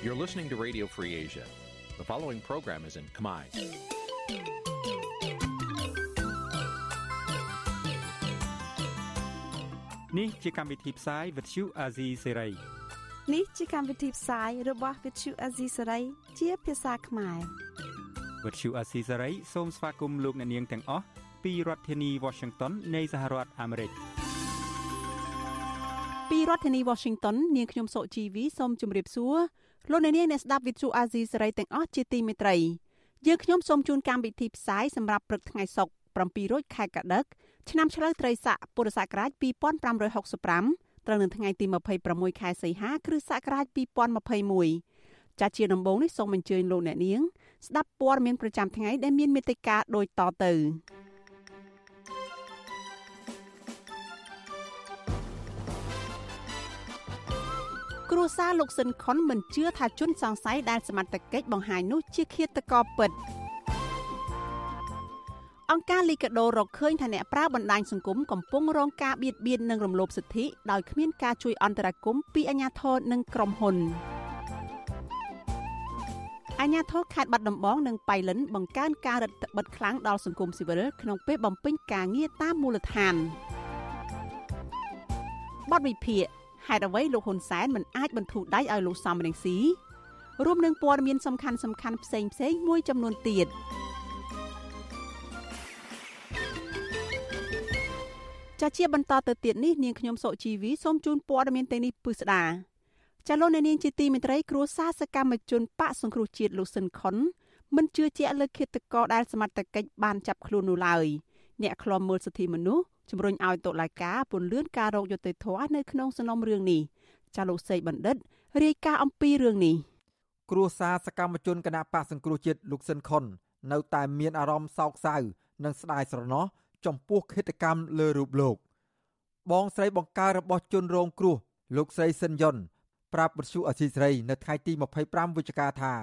You're listening to Radio Free Asia. The following program is in Khmer. នេះជាកម្មវិធីផ្សាយ Vuthu Azizi Serai នេះជាកម្មវិធីផ្សាយរបស់ Vuthu Azizi Serai ជាភាសាខ្មែរ Vuthu Azizi Serai សូមស្វាគមន៍លោកអ្នកនាងទាំងអស់ពីរដ្ឋធានី Washington នៃសហរដ្ឋអាមេរិកពីរដ្ឋធានី Washington នាងខ្ញុំសុជីវីសូមជម្រាបសួរ លោកអ្នកនាងអ្នកស្ដាប់ Vuthu Azizi Serai ទាំងអស់ជាទីមេត្រីយើងខ្ញុំសូមជូនកម្មវិធីផ្សាយសម្រាប់ព្រឹកថ្ងៃសុក្រ7រោចខែកដឹកឆ្នាំឆ្លូវត្រីស័កពុរសករាជ2565ត្រូវនៅថ្ងៃទី26ខែសីហាគ្រិស្តសករាជ2021ចាត់ជាដំបូងនេះសូមអញ្ជើញលោកអ្នកនាង ស្ដាប់ព័ត៌មានប្រចាំថ្ងៃដែលមានមេត្តាដូចតទៅ គ្រួសារលោកស៊ិនខុនមិនជឿថាជនសង្ស័យដែលសមត្ថកិច្ចបង្ហាញនោះជាឃាតករពិត។អង្គការលីកាដូរកឃើញថាអ្នកប្រើបណ្ដាញសង្គមកំពុងរងការបៀតបៀននិងរំលោភសិទ្ធិដោយគ្មានការជួយអន្តរាគមន៍ពីអាជ្ញាធរនិងក្រុមហ៊ុនអាជ្ញាធរខេត្តបាត់ដំបងនិងបៃលិនបង្កើនការរឹតបន្តឹងខ្លាំងដល់សង្គមស៊ីវិលក្នុងពេលបំពេញការងារតាមមូលដ្ឋានបទវិភាគ ហេតុអ្វីលោកហ៊ុនសែនមិនអាចបន្ធូរដៃឲ្យលោកសំរងស៊ីរួមនឹងព័ត៌មានសំខាន់សំខាន់ផ្សេងផ្សេងមួយចំនួនទៀត។ចាជាបន្តទៅទៀតនេះនាងខ្ញុំសុជីវីសូមជូនព័ត៌មានទាំងនេះពិស្ដាចាលោកអ្នកនាងជាទីមេត្រីគ្រួសារសកម្មជនបកសង្គ្រោះជាតិលោកស៊ិនខុនមិនជឿជាក់លើឃាតករដែលសមត្ថកិច្ចបានចាប់ខ្លួននោះឡើយអ្នកខ្លំមើលសិទ្ធិមនុស្ស ជំរុញឲ្យតុលាការពន្យាការរកយុត្តិធម៌នៅក្នុងសំណុំរឿងនេះចាលោកសេកបណ្ឌិតរាយការណ៍អំពីរឿងនេះគ្រួសារសកម្មជនគណៈបកសង្គ្រោះជាតិលោកស៊ិនខុននៅតែមានអារម្មណ៍សោកសៅនិងស្ដាយស្រណោះចំពោះឃាតកម្មលើរូបលោក បងស្រីបង្ការរបស់ជនរងគ្រោះ លោកស្រីសិនយុនប្រាប់បទសុអសីស្រីនៅថ្ងៃទី25វិច្ឆិកាថា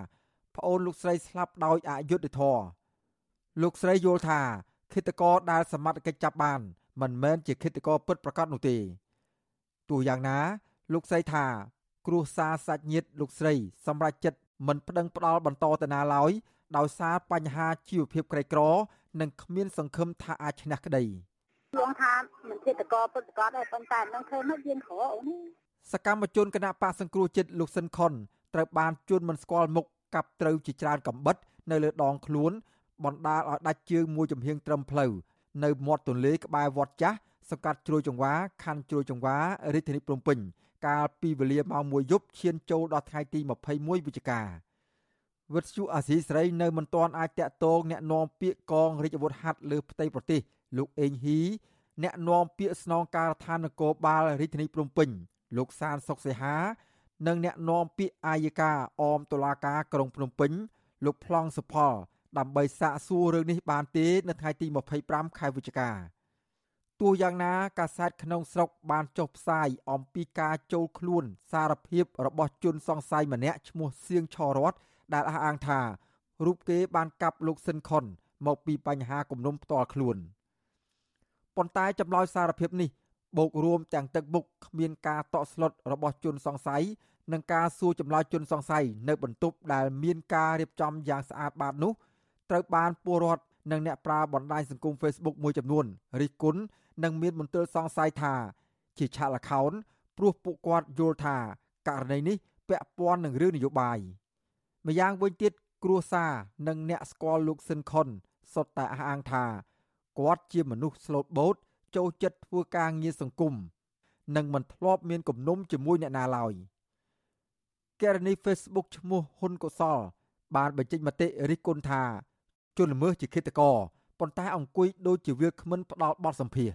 ប្អូនលោកស្រីស្លាប់ដោយអយុត្តិធម៌លោកស្រីយល់ថាឃាតករដែលសមត្ថកិច្ចចាប់បាន មិនមែនជាឃាតករពិតប្រាកដនោះទេទោះយ៉ាងណា លោកស្រីថា គ្រួសារសាច់ញាតិលោកស្រី សម្រាប់ចិត្តមិនប្តឹងផ្ដាល់បន្តទៅណាឡើយដោយសារបញ្ហាជីវភាពក្រីក្រ និងគ្មាន សង្ឃឹមថាអាចឈ្នះក្តីលងថាមិនធិតកពុទ្ធកតដែរប៉ុន្តែនឹងធ្វើមកយើងក្រអូនសកម្មជនគណៈបកសង្គ្រោះជាតិលោកស៊ិនខុនត្រូវបានជួនមិនស្គាល់មុខកាប់ត្រូវជាច្រើនកំបិត នៅលើដងខ្លួនបណ្ដាលឲ្យដាច់ជើងមួយចំហៀងត្រឹមផ្លូវ នៅមាត់ទន្លេក្បែរវត្តចាស់សង្កាត់ជ្រោយចង្វាខណ្ឌជ្រោយចង្វារាជធានីភ្នំពេញកាលពីវេលាម៉ោង1យប់ឈានចូលដល់ថ្ងៃទី21វិច្ឆិកាវិទ្យុអាស៊ីសេរីនៅមិនទាន់អាចតាក់ទងអ្នកនាំពាក្យកងរាជអាវុធហត្ថលើផ្ទៃប្រទេសលោកអេងហ៊ីអ្នកនាំពាក្យស្នងការដ្ឋាននគរបាលរាជធានីភ្នំពេញលោកសានសុកសេហានិងអ្នកនាំពាក្យអាយកាអមតុលាការក្រុងភ្នំពេញលោកប្លង់សុផល ដើម្បីសាកសួររឿងនេះបានទេនៅថ្ងៃទី25ខែវិច្ឆិកាទោះយ៉ាងណាកាសែតក្នុងស្រុកបានចុះផ្សាយអំពីការចូលខ្លួនសារភាពរបស់ជនសង្ស័យម្នាក់ឈ្មោះសៀងឆរតដែលអះអាងថារូបគេបានកាប់លោកស៊ិនខុនមកពីបញ្ហាគំនុំផ្ទាល់ខ្លួនប៉ុន្តែចម្លើយសារភាពនេះបូករួមទាំងទឹកមុខគ្មានការតក់ស្លុតរបស់ជនសង្ស័យនិងការសួរចម្លើយជនសង្ស័យនៅបន្ទប់ដែលមានការរៀបចំយ៉ាងស្អាតបាតនោះ ត្រូវបានពលរដ្ឋនិងអ្នកប្រើបណ្ដាញសង្គម Facebook មួយចំនួនរិះគន់និងមានមន្ទិលសង្ស័យថា ជាឆាកល្ខោនព្រោះពួកគាត់យល់ថាករណីនេះពាក់ព័ន្ធនឹងរឿងនយោបាយ។ម្យ៉ាងវិញទៀតគ្រួសារនិងអ្នកស្គាល់លោកស៊ិនខុនសុទ្ធតែអះអាងថាគាត់ជាមនុស្សស្លូតបូតចូលចិត្តធ្វើការងារសង្គមនិងមិនធ្លាប់មានគំនុំជាមួយអ្នកណាឡើយករណី Facebook ឈ្មោះហ៊ុនកុសល បានបញ្ចេញមតិរិះគន់ថា ជនល្មើសជាឃាតករប៉ុន្តែអង្គុយដូចជាវាគ្មិនផ្ដាល់បទសម្ភាស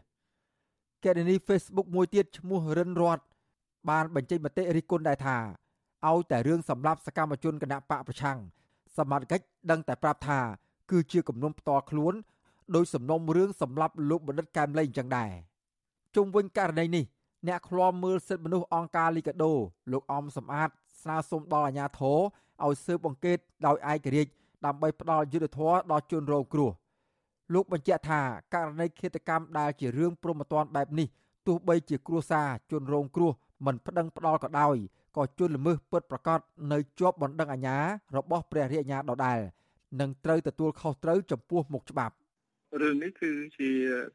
ករណី Facebook មួយទៀតឈ្មោះរិនរតបានបញ្ចេញមតិរិះគន់ដែរថាឲ្យតែរឿងសម្រាប់សកម្មជនគណៈបកប្រឆាំងសមាជិកដឹងតែប្រាប់ថា គឺជាគំនុំផ្ទាល់ខ្លួនដោយសំណុំរឿងសម្រាប់លោកបណ្ឌិតកែមលីអញ្ចឹងដែរជុំវិញករណីនេះអ្នកឃ្លាំមើលសិទ្ធិមនុស្សអង្គការលីកាដូលោកអំសំអាតស្នើសុំដល់អាជ្ញាធរឲ្យស៊ើបអង្កេតដោយឯករាជ្យ ដើម្បីផ្ដល់យុត្តិធម៌ដល់ជនរងគ្រោះលោកបញ្ជាក់ថាករណីឃាតកម្មដែលជារឿងព្រមត្តនបែបនេះទោះបីជាគ្រួសារជនរងគ្រោះមិនប្តឹងផ្ដាល់ក៏ដោយក៏ជួនល្មើសពិតប្រាកដនៅជាប់បណ្ដឹងអាជ្ញារបស់ព្រះរាជអាជ្ញាដដែលនិងត្រូវទទួលខុសត្រូវចំពោះមុខច្បាប់រឿងនេះគឺជា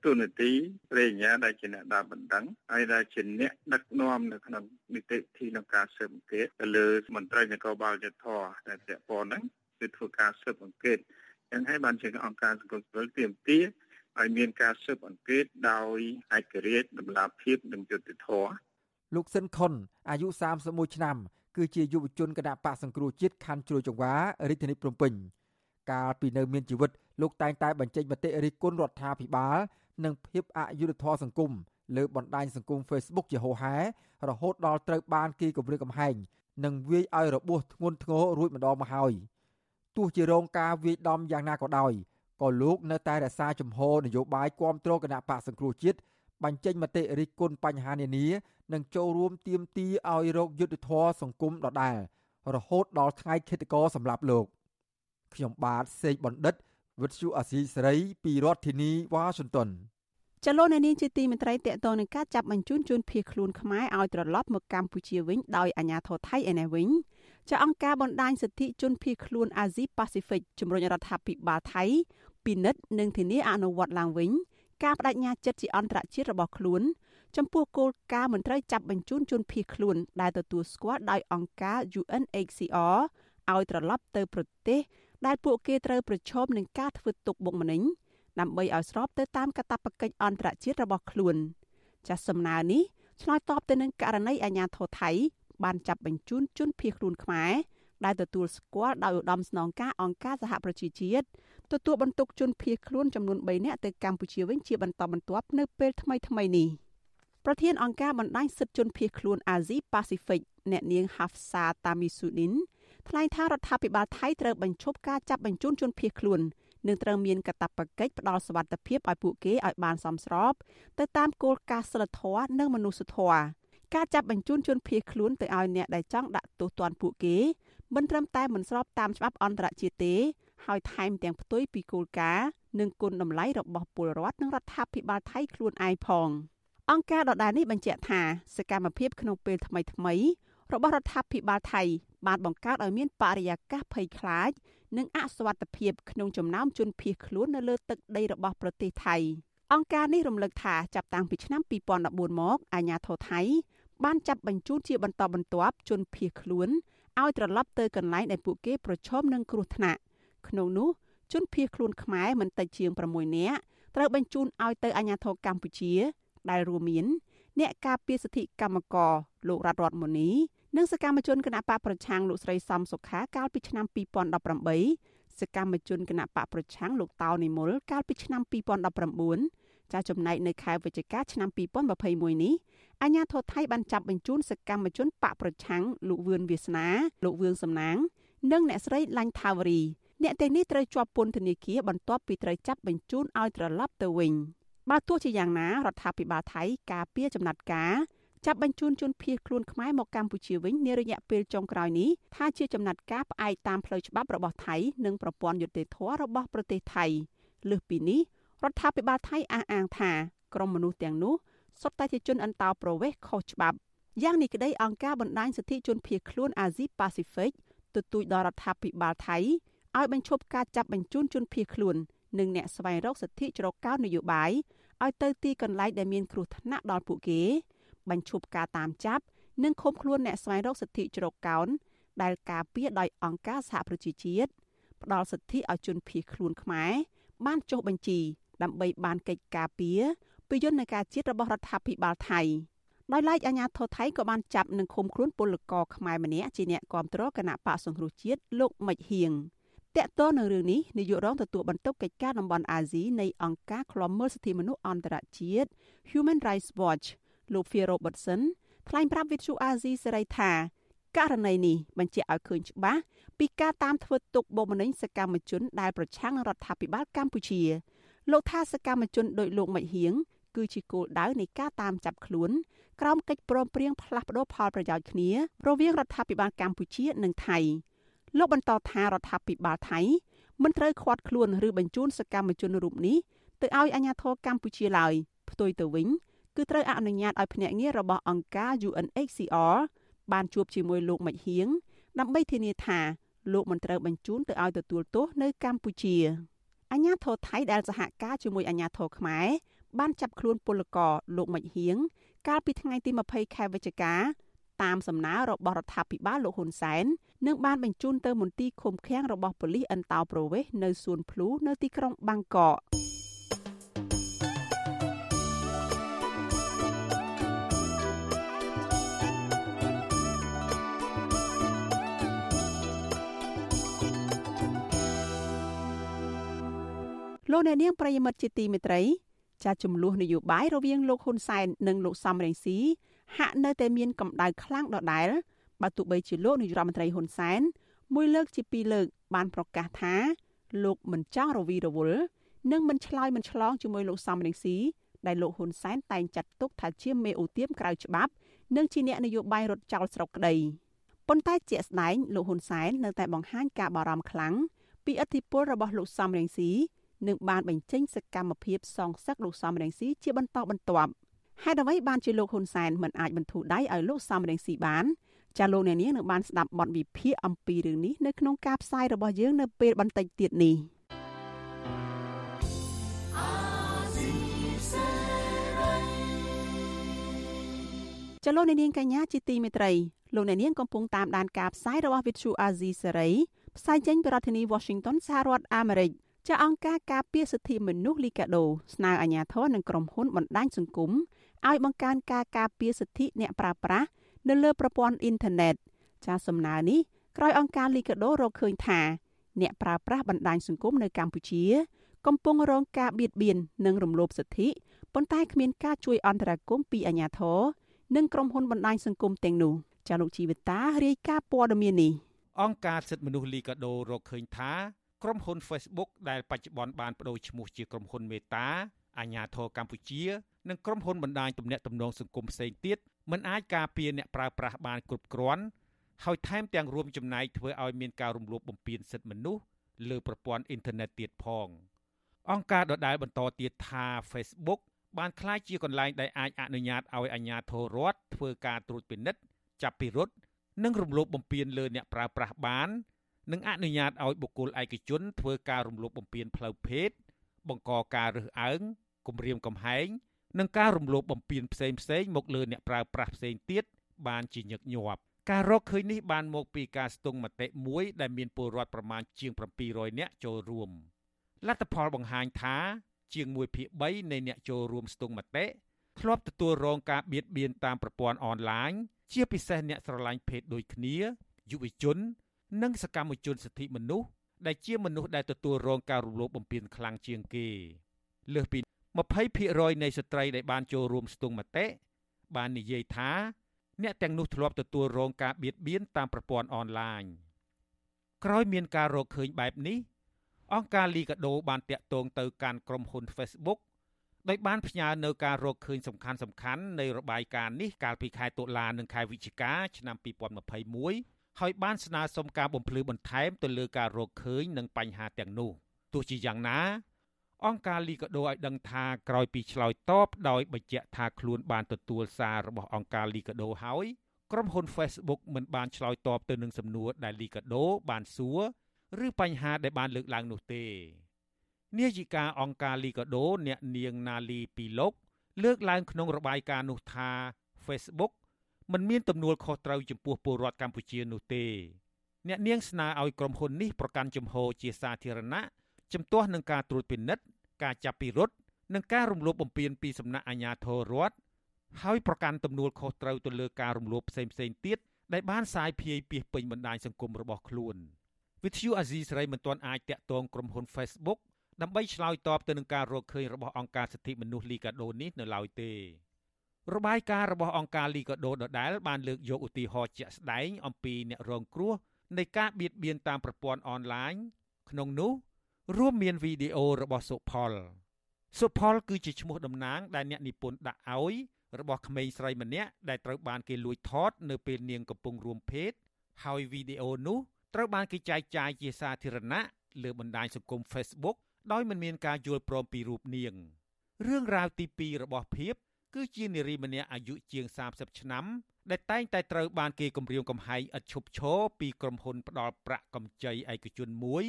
ទូនាទីព្រះញ្ញាដែលជាអ្នកដើរបណ្ដឹងហើយដែលជាអ្នកដឹកនាំនៅក្នុងនីតិវិធីក្នុងការស៊ើបអង្កេតទៅលើមន្ត្រីនគរបាលយុទ្ធរដែលពាក់ព័ន្ធហ្នឹង គឺធ្វើការស៊ើបអង្កេតចឹងហើយបានជាអង្គការសង្គមស៊ីវិលទាមទារឲ្យមានការស៊ើបអង្កេតដោយឯករាជ្យតម្លាភាពនិងយុត្តិធម៌លោកស៊ិនខុនអាយុ31ឆ្នាំ គឺជាយុវជនគណៈបកសង្គ្រោះជាតិខណ្ឌជ្រោយចង្វារាជធានីភ្នំពេញកាលពីនៅមានជីវិតលោកតែងតែបញ្ចេញមតិរិះគន់រដ្ឋាភិបាលនិងភាពអយុត្តិធម៌សង្គមលើបណ្ដាញសង្គម Facebook ជាហូរហែរហូតដល់ត្រូវបានគេគំរាមកំហែងនិងវាយឲ្យរបួសធ្ងន់ធ្ងររួចម្ដងមកហើយ ទោះជារងការវាយដំយ៉ាងណាក៏ដោយក៏លោកនៅតែរក្សាជំហរនយោបាយគ្រប់គ្រងគណៈបកសង្គ្រោះជាតិបញ្ចេញមតិរិះគន់បញ្ហានានានិងចូលរួមទាមទារឲ្យរកយុត្តិធម៌សង្គមដដែលរហូតដល់ថ្ងៃឃាតករសម្រាប់លោកខ្ញុំបាទសេកបណ្ឌិតវិទ្យុអាស៊ីសេរីពីរដ្ឋធានីវ៉ាស៊ីនតោន ចលនានេះជាទីមន្ត្រីតកតនឹងការចាប់បញ្ជូនជនភៀសខ្លួនខ្មែរឲ្យត្រឡប់មកកម្ពុជាវិញដោយអាជ្ញាធរថៃឯនេះវិញចាអង្គការបណ្ដាញសិទ្ធិជនភៀសខ្លួនអាស៊ីប៉ាស៊ីហ្វិកជំរុញរដ្ឋាភិបាលថៃពិនិត្យនិងធានាអនុវត្តឡើងវិញការបដិញ្ញាចិត្តជាអន្តរជាតិរបស់ខ្លួន ចំពោះគោលការណ៍មិនត្រូវចាប់បញ្ជូនជនភៀសខ្លួនដែលទទួលស្គាល់ដោយអង្គការ UNHCR ឲ្យត្រឡប់ទៅប្រទេសដែលពួកគេត្រូវប្រឈមនឹងការធ្វើទុកបុកម្នេញ ដើម្បីឲ្យស្របទៅតាមកាតព្វកិច្ចអន្តរជាតិរបស់ខ្លួនចាសសំណើនេះឆ្លើយតបទៅនឹងករណីអាញាធរថៃ បានចាប់បញ្ជូនជនភៀសខ្លួនខ្មែរដែលទទួលស្គាល់ដោយឧត្តមស្នងការអង្គការសហប្រជាជាតិទទួលបន្ទុកជនភៀសខ្លួនចំនួន3នាក់ទៅកម្ពុជាវិញជាបន្តបន្ទាប់នៅពេលថ្មីថ្មីនេះប្រធានអង្គការបណ្ដាញសិទ្ធិជនភៀសខ្លួនអាស៊ីប៉ាស៊ីហ្វិកអ្នកនាង Hafsa Tamisuddin ថ្លែងថារដ្ឋាភិបាលថៃត្រូវបញ្ឈប់ការចាប់បញ្ជូនជនភៀសខ្លួន និងត្រូវមានកាតព្វកិច្ចផ្ដល់សុវត្ថិភាពឲ្យពួកគេឲ្យបានសមស្របទៅតាមគោលការណ៍សិលធម៌និងមនុស្សធម៌ការចាប់បញ្ជូនជនភៀសខ្លួនទៅឲ្យអ្នកដែលចង់ដាក់ទោសទណ្ឌពួកគេមិនត្រឹមតែមិនស្របតាមច្បាប់អន្តរជាតិទេហើយថែមទាំងផ្ទុយពីគោលការណ៍និងគុណតម្លៃរបស់ពលរដ្ឋនិងរដ្ឋាភិបាលថៃខ្លួនឯងផងអង្គការដដែលនេះបញ្ជាក់ថាសកម្មភាពក្នុងពេលថ្មីថ្មីរបស់រដ្ឋាភិបាលថៃបានបង្កើតឲ្យមានបរិយាកាសភ័យខ្លាច និងអសវត្ថភាពក្នុងចំណោមជនភៀសខ្លួននៅលើទឹកដីរបស់ប្រទេសថៃអង្គការនេះរំលឹកថាចាប់តាំងពីឆ្នាំ2014មកអាជ្ញាធរថៃបានចាប់បញ្ជូនជាបន្តបន្ទាប់ជនភៀសខ្លួនឲ្យត្រឡប់ទៅកន្លែងដែលពួកគេប្រឈមនឹងគ្រោះថ្នាក់ក្នុងនោះជនភៀសខ្លួនខ្មែរមិនតិចជាង6នាក់ត្រូវបញ្ជូនឲ្យទៅអាជ្ញាធរកម្ពុជា ដែលរួមមាន អ្នកការពារសិទ្ធិកម្មករលោករតរតមុនី និងសកម្មជនគណបកប្រឆាំងលោកស្រីសំសុខាកាលពីឆ្នាំ2018សកម្មជនគណបកប្រឆាំងលោកតោនិមលកាលពីឆ្នាំ2019ចាចំណែកនៅខែវិច្ឆិកាឆ្នាំ2021នេះអាញាធរថៃបានចាប់បញ្ជូនសកម្មជនបកប្រឆាំងលោកវឿនវាសនា លោកវឿងសំណាង និងអ្នកស្រីឡាញ់ថាវរីអ្នកទាំងនេះត្រូវជាប់ពន្ធនាគារបន្ទាប់ពីត្រូវចាប់បញ្ជូនឲ្យត្រឡប់ទៅវិញបើទោះជាយ៉ាងណារដ្ឋាភិបាលថៃការពារចំណាត់ការ ចាប់បញ្ជូនជនភៀសខ្លួនខ្មែរមកកម្ពុជាវិញនារយៈពេលចុងក្រោយនេះថាជាចំណាត់ការផ្អែកតាមផ្លូវច្បាប់របស់ថៃនិងប្រព័ន្ធយុត្តិធម៌របស់ប្រទេសថៃលើសពីនេះរដ្ឋាភិបាលថៃអះអាងថាក្រុមមនុស្សទាំងនោះសុទ្ធតែជាជនអន្តោប្រវេសន៍ខុសច្បាប់យ៉ាងនេះក្តីអង្គការបណ្ដាញសិទ្ធិជនភៀសខ្លួនអាស៊ីប៉ាស៊ីហ្វិកទទូចដល់រដ្ឋាភិបាលថៃឲ្យបញ្ឈប់ការចាប់បញ្ជូនជនភៀសខ្លួននិងអ្នកស្វែងរកសិទ្ធិជ្រកកោននយោបាយឲ្យទៅទីកន្លែងដែលមានគ្រោះថ្នាក់ដល់ពួកគេ បញ្ឈប់ការតាមចាប់និងឃុំខ្លួនអ្នកស្វែងរកសិទ្ធិជ្រកកោនដែលការពារដោយអង្គការសហប្រជាជាតិផ្ដល់សិទ្ធិឲ្យជនភៀសខ្លួនខ្មែរបានចុះបញ្ជីដើម្បីបានកិច្ចការពារពីយន្តការជាតិរបស់រដ្ឋាភិបាលថៃដោយឡែកអាជ្ញាធរថៃក៏បានចាប់និងឃុំខ្លួនពលករខ្មែរម្នាក់ជាអ្នកគាំទ្រគណៈបកសង្គ្រោះជាតិលោកមិចហៀងតកតនៅរឿងនេះនាយករងទទួលបន្ទុកកិច្ចការតំបន់អាស៊ីនៃអង្គការឃ្លាំមើលសិទ្ធិមនុស្សអន្តរជាតិ Human Rights Watch លោក Phil Robertson ថ្លែងប្រាប់វិទ្យុអាស៊ីសេរីថាករណីនេះបញ្ជាក់ឲ្យឃើញច្បាស់ពីការតាមធ្វើទុកបុកម្នេញសកម្មជនដែលប្រឆាំងនឹងរដ្ឋាភិបាលកម្ពុជា លោកថាសកម្មជនដោយលោកមិចហៀងគឺជាគោលដៅនៃការតាមចាប់ខ្លួនក្រោមកិច្ចព្រមព្រៀងផ្លាស់ប្តូរផលប្រយោជន៍គ្នារវាងរដ្ឋាភិបាលកម្ពុជានិងថៃលោកបន្តថារដ្ឋាភិបាលថៃមិនត្រូវខាត់ខ្លួនឬបញ្ជូនសកម្មជនរូបនេះទៅឲ្យអាជ្ញាធរកម្ពុជាឡើយផ្ទុយទៅវិញ គឺត្រូវអនុញ្ញាតឲ្យភ្នាក់ងាររបស់អង្គការ UNHCR បានជួបជាមួយលោកមិចហៀងដើម្បីធានាថាលោកមិនត្រូវបញ្ជូនទៅឲ្យទទួលទោសនៅកម្ពុជាអាញាធរថៃដែលសហការជាមួយអាញាធរខ្មែរបានចាប់ខ្លួនពលករលោកមិចហៀងកាលពីថ្ងៃទី20ខែវិច្ឆិកាតាមសំណើរបស់រដ្ឋាភិបាលលោកហ៊ុនសែននឹងបានបញ្ជូនទៅមន្ទីរឃុំឃាំងរបស់ប៉ូលីសអន្តោប្រវេសន៍នៅសួនភ្លូនៅទីក្រុងបាងកក លោកអ្នកនាងប្រិយមិត្តជាទីមេត្រីចាចំនួននយោបាយរវាងលោកហ៊ុនសែននិងលោកសំរងស៊ីហាក់នៅតែមានកម្ដៅខ្លាំងដដែលបើទោះបីជាលោកនាយរដ្ឋមន្ត្រីហ៊ុនសែនមួយលើកជាពីរលើក បានប្រកាសថា លោកមិនចង់រវីរវល់និងមិនឆ្លើយមិនឆ្លងជាមួយលោកសំរងស៊ីដែលលោកហ៊ុនសែនតែងចាត់ទុកថាជាមេអូទៀមក្រៅច្បាប់ និងជាអ្នកនយោបាយរត់ចោលស្រុកក្តីប៉ុន្តែជាក់ស្ដែងលោកហ៊ុនសែននៅតែបង្ហាញការបារម្ភខ្លាំងពីឥទ្ធិពលរបស់លោកសំរងស៊ី និងបានបញ្ចេញសកម្មភាពសងសឹកលោកសំរងស៊ីជាបន្តបន្ទាប់ហេតុអ្វីបានជាលោកហ៊ុនសែនមិនអាចបន្ធូរដៃឲ្យលោកសំរងស៊ីបានចាលោកអ្នកនាងនឹងបានស្ដាប់បទវិភាគអំពីរឿងនេះនៅក្នុងការផ្សាយរបស់យើងនៅពេលបន្តិចទៀតនេះចលនានាងកញ្ញាជាទីមេត្រីលោកអ្នកនាងកំពុងតាមដានការផ្សាយរបស់ Vithu Azizi Serai ផ្សាយចេញពីរដ្ឋធានី Washington សហរដ្ឋអាមេរិក ចាអង្គការការពារសិទ្ធិមនុស្សលីកាដូស្នើអាជ្ញាធរនិងក្រុមហ៊ុនបណ្ដាញសង្គមឲ្យបង្កើនការការពារសិទ្ធិអ្នកប្រើប្រាស់នៅលើប្រព័ន្ធអ៊ីនធឺណិតចាសំណើនេះក្រោយអង្គការលីកាដូរកឃើញថា អ្នកប្រើប្រាស់បណ្ដាញសង្គមនៅកម្ពុជា កំពុងរងការបៀតបៀននិងរំលោភសិទ្ធិប៉ុន្តែគ្មានការជួយអន្តរាគមន៍ពីអាជ្ញាធរនិងក្រុមហ៊ុនបណ្ដាញសង្គមទាំងនោះចាលោកជីវិតារាយការណ៍ព័ត៌មាននេះអង្គការសិទ្ធិមនុស្សលីកាដូរកឃើញថា ក្រុមហ៊ុន Facebook ដែលបច្ចុប្បន្នបានបដូរឈ្មោះជាក្រុមហ៊ុនមេតាអាញាធរកម្ពុជានិងក្រុមហ៊ុនបណ្ដាញទំនាក់ទំនងសង្គមផ្សេងទៀតមិនអាចការពារអ្នកប្រើប្រាស់បានគ្រប់គ្រាន់ហើយថែមទាំងរួមចំណែកធ្វើឲ្យមានការរំលោភបំពានសិទ្ធិមនុស្សលើប្រព័ន្ធអ៊ីនធឺណិតទៀតផង អង្គការដដែលបន្តទៀតថា Facebook បានក្លាយជាកន្លែងដែលអាចអនុញ្ញាតឲ្យអាជ្ញាធររដ្ឋធ្វើការត្រួតពិនិត្យចាប់ពិរុទ្ធនិងរំលោភបំពានលើអ្នកប្រើប្រាស់បាន និងអនុញ្ញាតឲ្យបុគ្គលឯកជនធ្វើការរំលោភបំពានផ្លូវភេទបង្កការរើសអើងគំរាមកំហែងនិងការរំលោភបំពានផ្សេងផ្សេងមកលើអ្នកប្រើប្រាស់ផ្សេងទៀតបានជាញឹកញាប់ការរកឃើញនេះបានមកពីការស្ទង់មតិមួយដែលមានពលរដ្ឋប្រមាណជាង700នាក់ចូលរួមលទ្ធផលបង្ហាញថា ជាង1ភាគ3នៃអ្នកចូលរួមស្ទង់មតិធ្លាប់ទទួលរងការបៀតបៀនតាមប្រព័ន្ធអនឡាញជាពិសេសអ្នកស្រឡាញ់ភេទដូចគ្នាយុវជន និងសកម្មជនសិទ្ធិមនុស្សដែលជាមនុស្សដែលទទួលរងការរំលោភបំពានខ្លាំងជាងគេលើសពី20%នៃស្ត្រីដែលបានចូលរួមស្ទង់មតិបាននិយាយថា អ្នកទាំងនោះធ្លាប់ទទួលរងការបៀតបៀនតាមប្រព័ន្ធអនឡាញក្រោយមានការរកឃើញបែបនេះអង្គការលីកាដូបានតាក់ទងទៅកាន់ក្រុមហ៊ុន Facebook ដោយបានផ្ញើនៅការរកឃើញសំខាន់សំខាន់នៃរបាយការណ៍នេះកាលពីខែតុលានិងខែវិច្ឆិកាឆ្នាំ2021 ហើយបានស្នើសុំការបំភ្លឺបន្ថែមទៅលើការរកឃើញនិងបញ្ហាទាំងនោះទោះជាយ៉ាងណា អង្គការលីកាដូឲ្យដឹងថាក្រោយពីឆ្លើយតបដោយបញ្ជាក់ថាខ្លួនបានទទួលសាររបស់អង្គការលីកាដូហើយក្រុមហ៊ុន Facebook មិនបានឆ្លើយតបទៅនឹងសំណួរដែលលីកាដូបានសួរឬបញ្ហាដែលបានលើកឡើងនោះទេនាយិកាអង្គការលីកាដូអ្នកនាងណាលីពីលោកលើកឡើងក្នុងរបាយការណ៍នោះថា Facebook មិនមានទំនួលខុសត្រូវចំពោះពលរដ្ឋកម្ពុជានោះទេអ្នកនាងស្នើឲ្យក្រុមហ៊ុននេះប្រកាន់ជំហរជាសាធារណៈជំទាស់នឹងការត្រួតពិនិត្យការចាប់ពិរុទ្ធនិងការរំលោភបំពានពីសំណាក់អាជ្ញាធររដ្ឋហើយប្រកាន់ទំនួលខុសត្រូវទៅលើការរំលោភផ្សេងៗទៀតដែលបានសាយភាយពីពេញបណ្ដាញសង្គមរបស់ខ្លួនវិទ្យុអាស៊ីសេរីមិនទាន់អាចតាក់ទងក្រុមហ៊ុន Facebook ដើម្បីឆ្លើយតបទៅនឹងការរកឃើញរបស់អង្គការសិទ្ធិមនុស្សលីកាដូនេះនៅឡើយទេ របាយការណ៍របស់អង្គការលីកាដូដដែលបានលើកយកឧទាហរណ៍ជាក់ស្ដែងអំពីអ្នករងគ្រោះនៃការបៀតបៀនតាមប្រព័ន្ធអនឡាញក្នុងនោះរួមមានវីដេអូរបស់សុផលសុផលគឺជាឈ្មោះតំណាងដែលអ្នកនិពន្ធដាក់ឲ្យរបស់ក្មេងស្រីម្នាក់ដែលត្រូវបានគេលួចថតនៅពេលនាងកំពុងរួមភេទហើយវីដេអូនោះត្រូវបានគេចែកចាយជាសាធារណៈលើបណ្ដាញសង្គម Facebook ដោយមិនមានការយល់ព្រមពីរូបនាងរឿងរ៉ាវទី2របស់ភាព គឺជានារីម្នាក់អាយុជាង30ឆ្នាំដែលតែងតែត្រូវបានគេគំរាមកំហែងឥតឈប់ឈរពីក្រុមហ៊ុនផ្ដាល់ប្រាក់កម្ចីឯកជនមួយ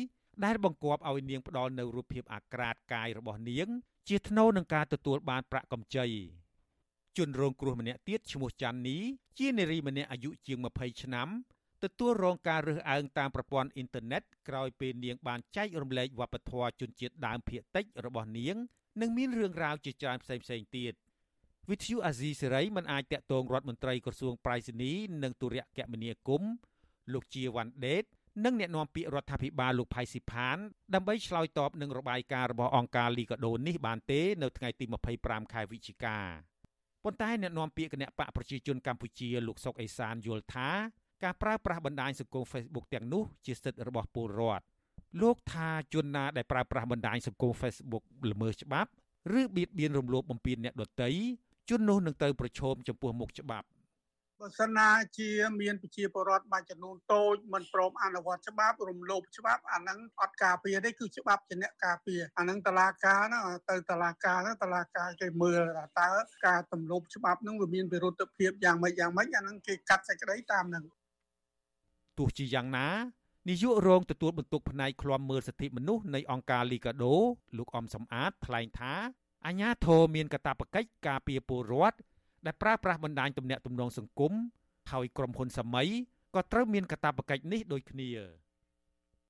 ដែលបង្គាប់ឲ្យនាងផ្ដាល់នៅរូបភាពអាក្រាតកាយរបស់នាង ជាថ្នូរនឹងការទទួលបានប្រាក់កម្ចីជនរងគ្រោះម្នាក់ទៀតឈ្មោះច័ន្ទនីជានារីម្នាក់អាយុជាង20ឆ្នាំទទួលរងការរើសអើងតាមប្រព័ន្ធអ៊ីនធឺណិតក្រោយពេលនាងបានចែករំលែកវប្បធម៌ជនជាតិដើមភាគតិចរបស់នាង និងមានរឿងរ៉ាវជាច្រើនផ្សេងៗទៀត វិទ្យុអាស៊ីសេរីមិនអាចតាក់ទងរដ្ឋមន្ត្រីក្រសួងប្រៃសណីនិងទូរគមនាគមន៍លោកជាវ៉ាន់ដេតនិងអ្នកនាំពាក្យរដ្ឋាភិបាលលោកផៃស៊ីផានដើម្បីឆ្លើយតបនឹងរបាយការណ៍របស់អង្គការលីកាដូនេះបានទេនៅថ្ងៃទី25ខែវិច្ឆិកាប៉ុន្តែអ្នកនាំពាក្យគណៈបកប្រជាជនកម្ពុជាលោកសុកអេសានយល់ថាការប្រើប្រាស់បណ្ដាញសង្គម Facebook ទាំងនោះជាសិទ្ធិរបស់ពលរដ្ឋលោកថាជនណាដែលប្រើប្រាស់បណ្ដាញសង្គម Facebook ល្មើសច្បាប់ ឬបៀតបៀនរំលោភបំពានអ្នកដទៃ ជននោះនឹងទៅប្រឈមចំពោះមុខច្បាប់បើសិនណាជាមានប្រជាពលរដ្ឋមួយចំនួនតូចមិនព្រមអនុវត្តច្បាប់រំលោភច្បាប់អាហ្នឹងអត់ការពារទេគឺច្បាប់ជាអ្នកការពារអាហ្នឹងតឡាការណាទៅតឡាការណាតឡាការគេមើលតើការទំលោភច្បាប់ហ្នឹងវាមានវិរុទ្ធភាពយ៉ាងម៉េចយ៉ាងម៉េចអាហ្នឹងគេកាត់សេចក្តីតាមហ្នឹងទោះជាយ៉ាងណានាយករងទទួលបន្ទុកផ្នែកឃ្លាំមើលសិទ្ធិមនុស្សនៃអង្គការលីកាដូលោកអំសំអាតថ្លែងថា អាញាធរមានកាតព្វកិច្ចការពារពលរដ្ឋដែលប្រើប្រាស់បណ្ដាញទំនាក់ទំនងសង្គមហើយក្រុមហ៊ុនសម័យក៏ត្រូវមានកាតព្វកិច្ចនេះដូចគ្នា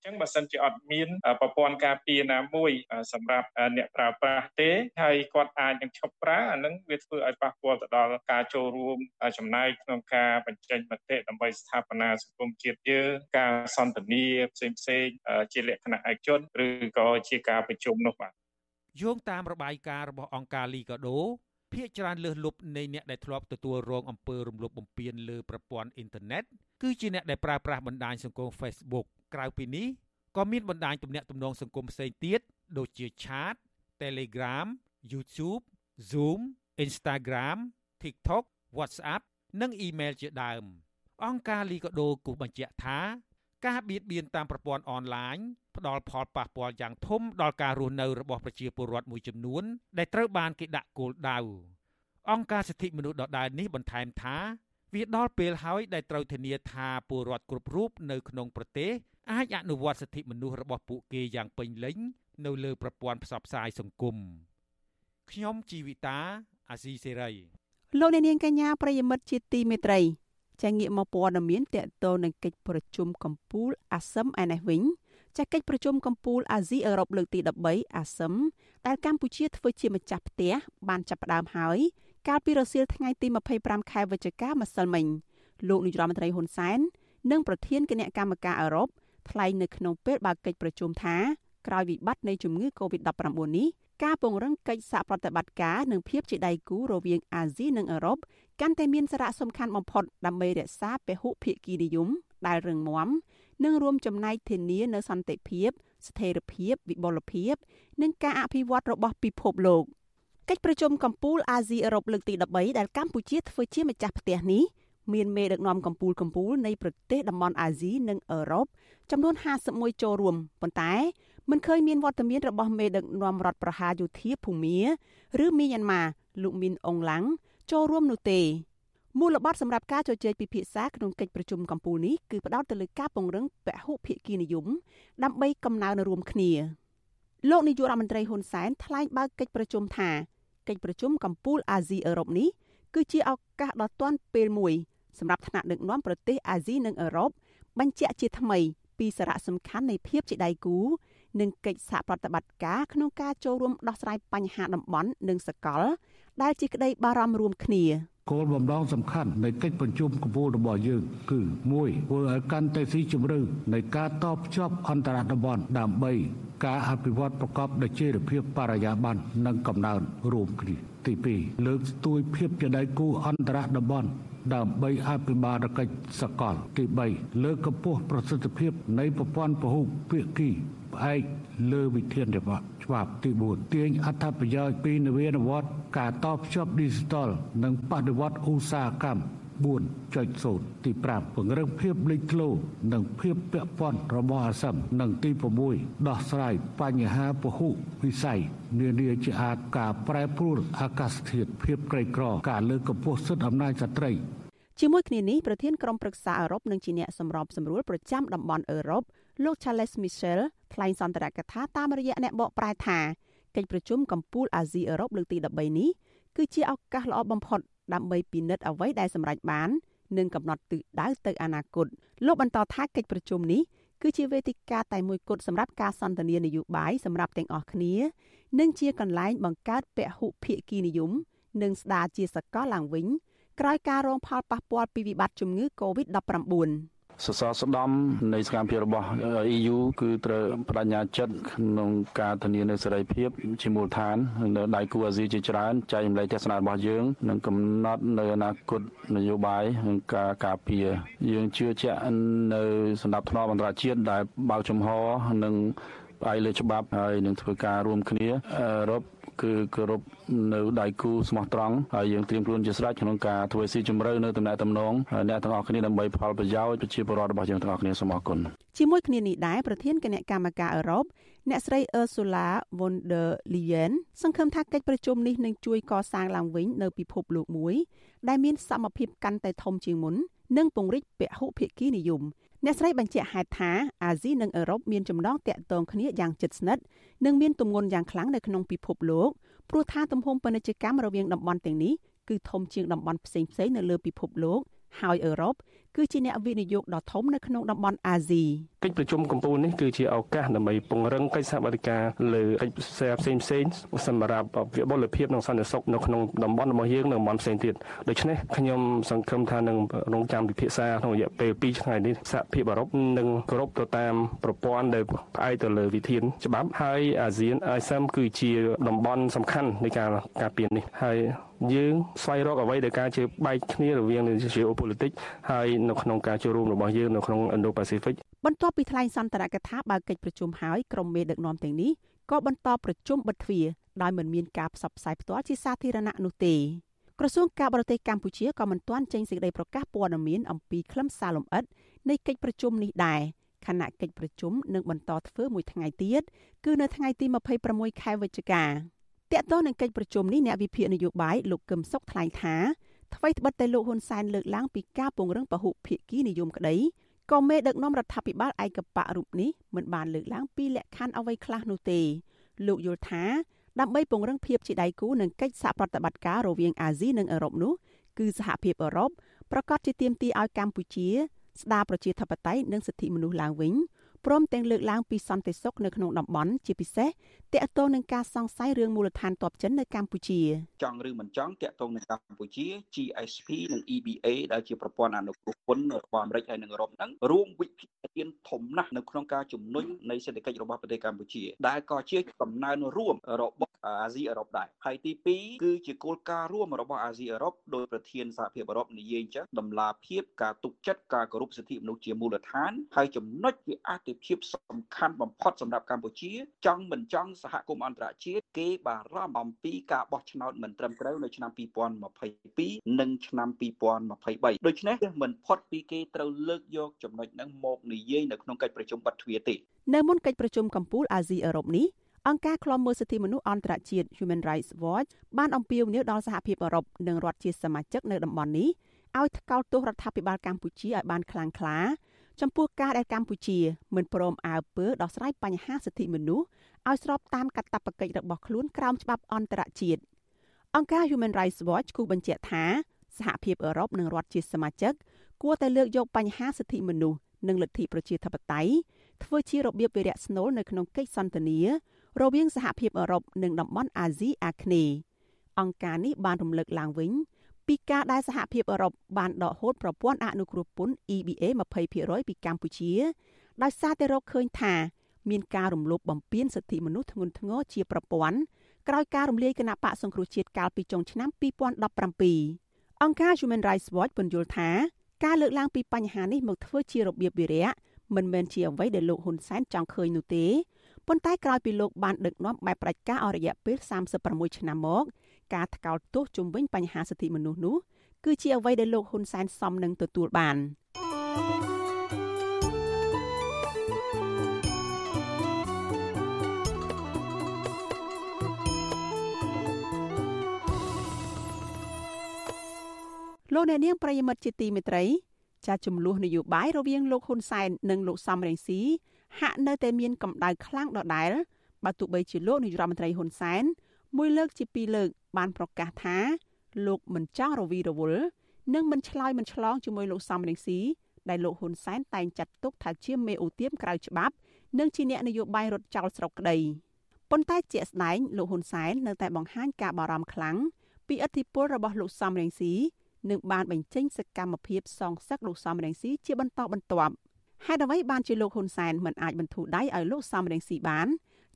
ចឹងបើសិនជាអត់មានប្រព័ន្ធការពារណាមួយសម្រាប់អ្នកប្រើប្រាស់ទេហើយគាត់អាចនឹងឈប់ប្រើអានឹងវាធ្វើឲ្យប៉ះពាល់ទៅដល់ការចូលរួមចំណាយក្នុងការបញ្ចេញមតិដើម្បីស្ថាបនាសង្គមជាតិយើងការសន្ទនាផ្សេងផ្សេងជាលក្ខណៈឯកជនឬក៏ជាការប្រជុំនោះបាទ យោងតាមរបាយការណ៍របស់អង្គការលីកាដូភាគច្រើនលើសលប់នៃអ្នកដែលធ្លាប់ទទួលរងអំពើរំលោភបំពានលើប្រព័ន្ធអ៊ីនធឺណិតគឺជាអ្នកដែលប្រើប្រាស់បណ្ដាញសង្គម Facebook ក្រៅពីនេះក៏មានបណ្ដាញទំនាក់ទំនងសង្គមផ្សេងទៀតដូចជា Chat, Telegram, YouTube, Zoom, Instagram, TikTok, WhatsApp និង email ជាដើមអង្គការលីកាដូគូបញ្ជាក់ថា ការបៀតបៀនតាមប្រព័ន្ធអនឡាញផ្ដល់ផលប៉ះពាល់យ៉ាងធំដល់ការរស់នៅរបស់ប្រជាពលរដ្ឋមួយចំនួន ដែលត្រូវបានគេដាក់គោលដៅអង្គការសិទ្ធិមនុស្សដដែលនេះបន្ថែមថាវាដល់ពេលហើយដែលត្រូវធានាថាពលរដ្ឋគ្រប់រូបនៅក្នុងប្រទេសអាចអនុវត្តសិទ្ធិមនុស្សរបស់ពួកគេយ៉ាងពេញលេញនៅលើប្រព័ន្ធផ្សព្វផ្សាយសង្គមខ្ញុំជីវិតាអាស៊ីសេរីលោកអ្នកនាងកញ្ញាប្រិយមិត្តជាទីមេត្រី ចាងាកមកព័ត៌មានតកតនឹងកិច្ចប្រជុំកំពូលអាស៊ឹមឯនេះវិញចាកិច្ចប្រជុំកំពូលអាស៊ីអឺរ៉ុបលើកទី13អាស៊ឹមដែលកម្ពុជាធ្វើជាម្ចាស់ផ្ទះបានចាប់ផ្ដើមហើយកាលពីរសៀលថ្ងៃទី25ខែវិច្ឆិកាម្សិលមិញលោកនាយរដ្ឋមន្ត្រីហ៊ុនសែននិងប្រធានគណៈកម្មការអឺរ៉ុបថ្លែងនៅក្នុងពេលបើកកិច្ចប្រជុំថាក្រោយវិបត្តិនៃជំងឺ Covid-19 នេះការពង្រឹងកិច្ចសហប្រតិបត្តិការនិងភាពជាដៃគូរវាងអាស៊ីនិងអឺរ៉ុប កាន់តែមានសារៈសំខាន់បំផុតដើម្បីរក្សាពហុភាគីនិយមដែលរឹងមាំនិងរួមចំណែកធានានូវសន្តិភាព ស្ថិរភាពវិបុលភាព និងការអភិវឌ្ឍរបស់ពិភពលោកកិច្ចប្រជុំកម្ពុជាអាស៊ីអឺរ៉ុបលើកទី13ដែលកម្ពុជាធ្វើជាម្ចាស់ផ្ទះនេះមានមេដឹកនាំកម្ពុជាកម្ពុជានៃប្រទេសតំបន់អាស៊ីនិងអឺរ៉ុបចំនួន51ចូលរួមប៉ុន្តែមិនឃើញមានវត្តមានរបស់មេដឹកនាំរដ្ឋប្រហារយោធាភូមា ឬមីយ៉ាន់ម៉ាលោកមីនអងឡាំង ចូលរួមនោះទេមូលបត់សម្រាប់ការជជែកពិភាក្សាក្នុងកិច្ចប្រជុំកម្ពុជានេះគឺផ្ដោតទៅលើការពង្រឹងពហុភាគីនិយមដើម្បីកំណើនរួមគ្នាលោកនាយករដ្ឋមន្ត្រីហ៊ុនសែនថ្លែងបើកកិច្ចប្រជុំថាកិច្ចប្រជុំកម្ពុជាអាស៊ីអឺរ៉ុបនេះគឺជាឱកាសដ៏ទាន់ពេលមួយសម្រាប់ថ្នាក់ដឹកនាំប្រទេសអាស៊ីនិងអឺរ៉ុបបញ្ជាក់ជាថ្មីពីសារៈសំខាន់នៃភាពជាដៃគូនិងកិច្ចសហប្រតិបត្តិការក្នុងការចូលរួមដោះស្រាយបញ្ហាតំបន់និងសកល ដែលជាក្តីបារម្ភរួមគ្នាគោលបំណងសំខាន់នៃកិច្ចប្រជុំកំពូលរបស់យើងគឺ1ធ្វើឲ្យកាន់តែស៊ីជម្រៅនៃការតបភ្ជាប់អន្តរតំបន់ដើម្បីការអភិវឌ្ឍប្រកបដោយចីរភាពបរិយាបន្ននិងកំណើនរួមគ្នា ទី2លើកស្ទួយភាពជាដៃគូអន្តរតំបន់ដើម្បីអភិបាលកិច្ចសកលទី3លើកកម្ពស់ប្រសិទ្ធភាពនៃប្រព័ន្ធពហុភាគីផ្អែកលើវិធានច្បាប់ទី4ទាញអត្ថប្រយោជន៍ពីនវានុវត្តន៍ការតបភ្ជាប់ Digital និងបដិវត្តឧស្សាហកម្ម 4.0ទី5ពង្រឹងភាពលេចធ្លោនិងភាពពាក់ព័ន្ធរបស់អាស៊ាននិងទី6ដោះស្រាយបញ្ហាពហុវិស័យនានាជាអាចការប្រែប្រួលអាកាសធាតុភាពក្រីក្រការលើកកម្ពស់សិទ្ធិអំណាចស្ត្រីជាមួយគ្នានេះប្រធានក្រុមប្រឹក្សាអឺរ៉ុបនិងជាអ្នកសម្របសម្រួលប្រចាំតំបន់អឺរ៉ុបលោក Charles Michel ថ្លែងសន្ទរកថាតាមរយៈអ្នកបកប្រែថាកិច្ចប្រជុំកម្ពុជាអាស៊ីអឺរ៉ុបលើកទី13នេះគឺជាឱកាសល្អបំផុត ដើម្បីពិនិត្យអ្វីដែលសម្រេចបាននិងកំណត់ទិសដៅទៅអនាគតលោកបន្តថាកិច្ចប្រជុំនេះគឺជាវេទិកាតែមួយគត់សម្រាប់ការសន្ទនានយោបាយសម្រាប់ទាំងអស់គ្នា និងជាកន្លែងបង្កើតពហុភាគីនិយមនិងស្ដារជាសកលឡើងវិញក្រោយការរងផលប៉ះពាល់ពីវិបត្តិជំងឺ Covid-19 សសរស្ដំនៃសកម្មភាពរបស់ EU គឺត្រូវបដិញ្ញាចិត្តក្នុងការធានានូវសេរីភាពជាមូលដ្ឋាននៅដៃគូអាស៊ីជាច្រើនចែករំលែកទស្សនៈរបស់យើងនិងកំណត់នៅអនាគតនយោបាយនិងការការពារយើងជឿជាក់នៅសម្ដាប់ធ្នាប់អន្តរជាតិដែលបើកចំហនិងផ្អែកលើច្បាប់ហើយនឹងធ្វើការរួមគ្នាអឺរ៉ុប គឺគោរពនៅដៃគូស្មោះត្រង់ហើយយើងត្រៀមខ្លួនជាស្រេចក្នុងការធ្វើស៊ីជម្រៅនៅតំណែងតំណងអ្នកទាំងអស់គ្នាដើម្បីផលប្រយោជន៍ប្រជាពលរដ្ឋរបស់យើងទាំងអស់គ្នាសូមអរគុណជាមួយគ្នានេះដែរប្រធានគណៈកម្មការអឺរ៉ុបអ្នកស្រី Ursula von der Leyen សង្ឃឹមថាកិច្ចប្រជុំនេះនឹងជួយកសាងឡើងវិញនៅពិភពលោកមួយដែលមានសមភាពកាន់តែធំជាងមុននិងពង្រីកពហុភាគីនិយម អ្នកស្រីបញ្ជាក់ហេតុថាអាស៊ីនិងអឺរ៉ុបមានចំណងទាក់ទងគ្នាយ៉ាងជិតស្និទ្ធនិងមានទម្ងន់យ៉ាងខ្លាំងនៅក្នុងពិភពលោកព្រោះថាទំហំពាណិជ្ជកម្មរវាងតំបន់ទាំងនេះគឺធំជាងតំបន់ផ្សេងៗនៅលើពិភពលោកហើយអឺរ៉ុបគឺជាអ្នកវិនិយោគដ៏ធំនៅក្នុងតំបន់អាស៊ី កិច្ចប្រជុំកម្ពុជានេះគឺជាឱកាសដើម្បីពង្រឹងកិច្ចសហប្រតិការលើកិច្ចផ្សេងផ្សេងផ្សេងសម្រាប់វិបុលភាពនិងសន្តិសុខនៅក្នុងតំបន់របស់យើងនិងតំបន់ផ្សេងទៀតដូច្នេះខ្ញុំសង្ឃឹមថានឹងរងចាំពិភាក្សាក្នុងរយៈពេល2ថ្ងៃនេះសហភាពអឺរ៉ុបនឹងគោរពទៅតាមប្រព័ន្ធដែលផ្អែកទៅលើវិធានច្បាប់ហើយអាស៊ាន ASEAN គឺជាតំបន់សំខាន់នៃការការពារនេះហើយយើងស្វែងរកអ្វីដែលការជាបែកគ្នារវាង geopolitics ហើយនៅក្នុងការចូលរួមរបស់យើងនៅក្នុង Indo-Pacific បន្ទាប់ពីថ្លែងសន្ទរកថាបើកិច្ចប្រជុំហើយក្រុមមេដឹកនាំទាំងនេះក៏បន្តប្រជុំបិទទ្វារដោយមិនមានការផ្សព្វផ្សាយផ្ទាល់ជាសាធារណៈនោះទេក្រសួងការបរទេសកម្ពុជាក៏មិនទាន់ចេញសេចក្តីប្រកាសព័ត៌មានអំពីខ្លឹមសារលម្អិតនៃកិច្ចប្រជុំនេះដែរខណៈកិច្ចប្រជុំនឹងបន្តធ្វើមួយថ្ងៃទៀតគឺនៅថ្ងៃទី26ខែវិច្ឆិកាតកតទៅនឹងកិច្ចប្រជុំនេះអ្នកវិភាគនយោបាយលោកកឹមសុខថ្លែងថាអ្វីត្បិតតែលោកហ៊ុនសែនលើកឡើងពីការពង្រឹងពហុភាគីនិយមក្តី ក៏មេដឹកនាំរដ្ឋាភិបាលឯកបៈរូបនេះមិនបានលើកឡើងពីលក្ខខណ្ឌអ្វីខ្លះនោះទេលោកយល់ថាដើម្បីពង្រឹងភាពជាដៃគូនឹងកិច្ចសហប្រតិបត្តិការរវាងអាស៊ីនិងអឺរ៉ុបនោះគឺសហភាពអឺរ៉ុបប្រកាសជាទាមទារឲ្យកម្ពុជាស្ដារប្រជាធិបតេយ្យនិងសិទ្ធិមនុស្សឡើងវិញ ព្រមទាំងលើកឡើងពីសន្តិសុខនៅក្នុងតំបន់ជាពិសេសតាក់ទងនឹងការសង្ស័យរឿងមូលដ្ឋានទ័ពចិននៅកម្ពុជាចង់ឬមិនចង់តាក់ទងនឹងកម្ពុជា GSP និង EBA ដែលជាប្រព័ន្ធអនុគ្រោះពន្ធរបស់អាមេរិកហើយនិងអឺរ៉ុបហ្នឹងរួមវិភាគនធំណាស់នៅក្នុងការជំនុញនៃសេដ្ឋកិច្ចរបស់ប្រទេសកម្ពុជា ដែលក៏ជាកំណើនរួមរបស់អាស៊ីអឺរ៉ុបដែរហើយទី2គឺជាគោលការណ៍រួមរបស់អាស៊ីអឺរ៉ុបដោយប្រធានសហភាពអឺរ៉ុបនិយាយអញ្ចឹងដំណាភាពការទុកចិត្តការគោរពសិទ្ធិមនុស្សជាមូលដ្ឋានហើយចំណុចជាអតិភាពសំខាន់បំផុតសម្រាប់កម្ពុជា ចង់មិនចង់សហគមន៍អន្តរជាតិគេបារម្ភអំពីការបោះឆ្នោតមិនត្រឹមត្រូវនៅឆ្នាំ2022និងឆ្នាំ2023ដូច្នេះមិនផុតពីគេត្រូវលើកយកចំណុចហ្នឹងមកនិយាយនៅក្នុងកិច្ចប្រជុំបិទទ្វារទេនៅមុនកិច្ចប្រជុំកម្ពុជាអាស៊ីអឺរ៉ុបនេះអង្គការឃ្លាំមើលសិទ្ធិមនុស្សអន្តរជាតិ Human Rights Watch បានអំពាវនាវដល់សហភាពអឺរ៉ុបនិងរដ្ឋជាសមាជិកនៅតំបន់នេះឲ្យថ្កោលទោសរដ្ឋាភិបាលកម្ពុជាឲ្យបានខ្លាំងក្លា ចំពោះការដែលកម្ពុជាមិនព្រមអើពើដោះស្រាយបញ្ហាសិទ្ធិមនុស្សឲ្យស្របតាមកាតព្វកិច្ចរបស់ខ្លួនក្រោមច្បាប់អន្តរជាតិអង្គការ Human Rights Watch គូបញ្ជាក់ថាសហភាពអឺរ៉ុបនិងរដ្ឋជាសមាជិកគួរតែលើកយកបញ្ហាសិទ្ធិមនុស្សនិងលទ្ធិប្រជាធិបតេយ្យធ្វើជារបៀបវិរៈស្នូលនៅក្នុងកិច្ចសន្ទនារវាងសហភាពអឺរ៉ុបនិងតំបន់អាស៊ីអាគ្នេយ៍អង្គការនេះបានរំលឹកឡើងវិញ ពីការដែលសហភាពអឺរ៉ុបបានដកហូតប្រព័ន្ធអនុគ្រោះពន្ធ EBA 20%ពីកម្ពុជាដោយសារតែរកឃើញថាមានការរំលោភបំពានសិទ្ធិមនុស្សធ្ងន់ធ្ងរជាប្រព័ន្ធក្រោយការរំលាយគណៈបកសង្គ្រោះជាតិកាលពីចុងឆ្នាំ2017អង្គការ Human Rights Watch ពន្យល់ថាការលើកឡើងពីបញ្ហានេះមកធ្វើជារបៀបវិរៈមិនមែនជាអ្វីដែលលោកហ៊ុនសែនចង់ឃើញនោះទេប៉ុន្តែក្រោយពីលោកបានដឹកនាំបែបផ្ដាច់ការអស់រយៈពេល36ឆ្នាំមក ការថ្កោលទោសជំវិញបញ្ហាសិទ្ធិមនុស្សនោះគឺជាអ្វីដែលលោកហ៊ុនសែនសមនឹងទទួលបានលលោកអ្នកនាងប្រិយមិត្តជាទីមេត្រីចាចំនួននយោបាយរវាងលោកហ៊ុនសែននិងលោកសំរងស៊ីហាក់នៅតែមានកម្ដៅខ្លាំងដដែលបើទោះបីជាលោកនាយរដ្ឋមន្ត្រីហ៊ុនសែនមួយលើកជាពីរលើក បានប្រកាសថាលោកមិនចង់រវីរវល់និងមិនឆ្លើយមិនឆ្លងជាមួយលោកសំរងស៊ីដែលលោកហ៊ុនសែនតែងចាត់ទុកថាជាមេអូទៀមក្រៅច្បាប់ និងជាអ្នកនយោបាយរត់ចោលស្រុកក្តីប៉ុន្តែជាក់ស្ដែងលោកហ៊ុនសែននៅតែបង្ហាញការបារម្ភខ្លាំងពីឥទ្ធិពលរបស់លោកសំរងស៊ីនិងបានបញ្ចេញសកម្មភាពសងសឹកលោកសំរងស៊ីជាបន្តបន្ទាប់ហេតុអ្វីបានជាលោកហ៊ុនសែនមិនអាចបន្ធូរដៃឲ្យលោកសំរងស៊ីបាន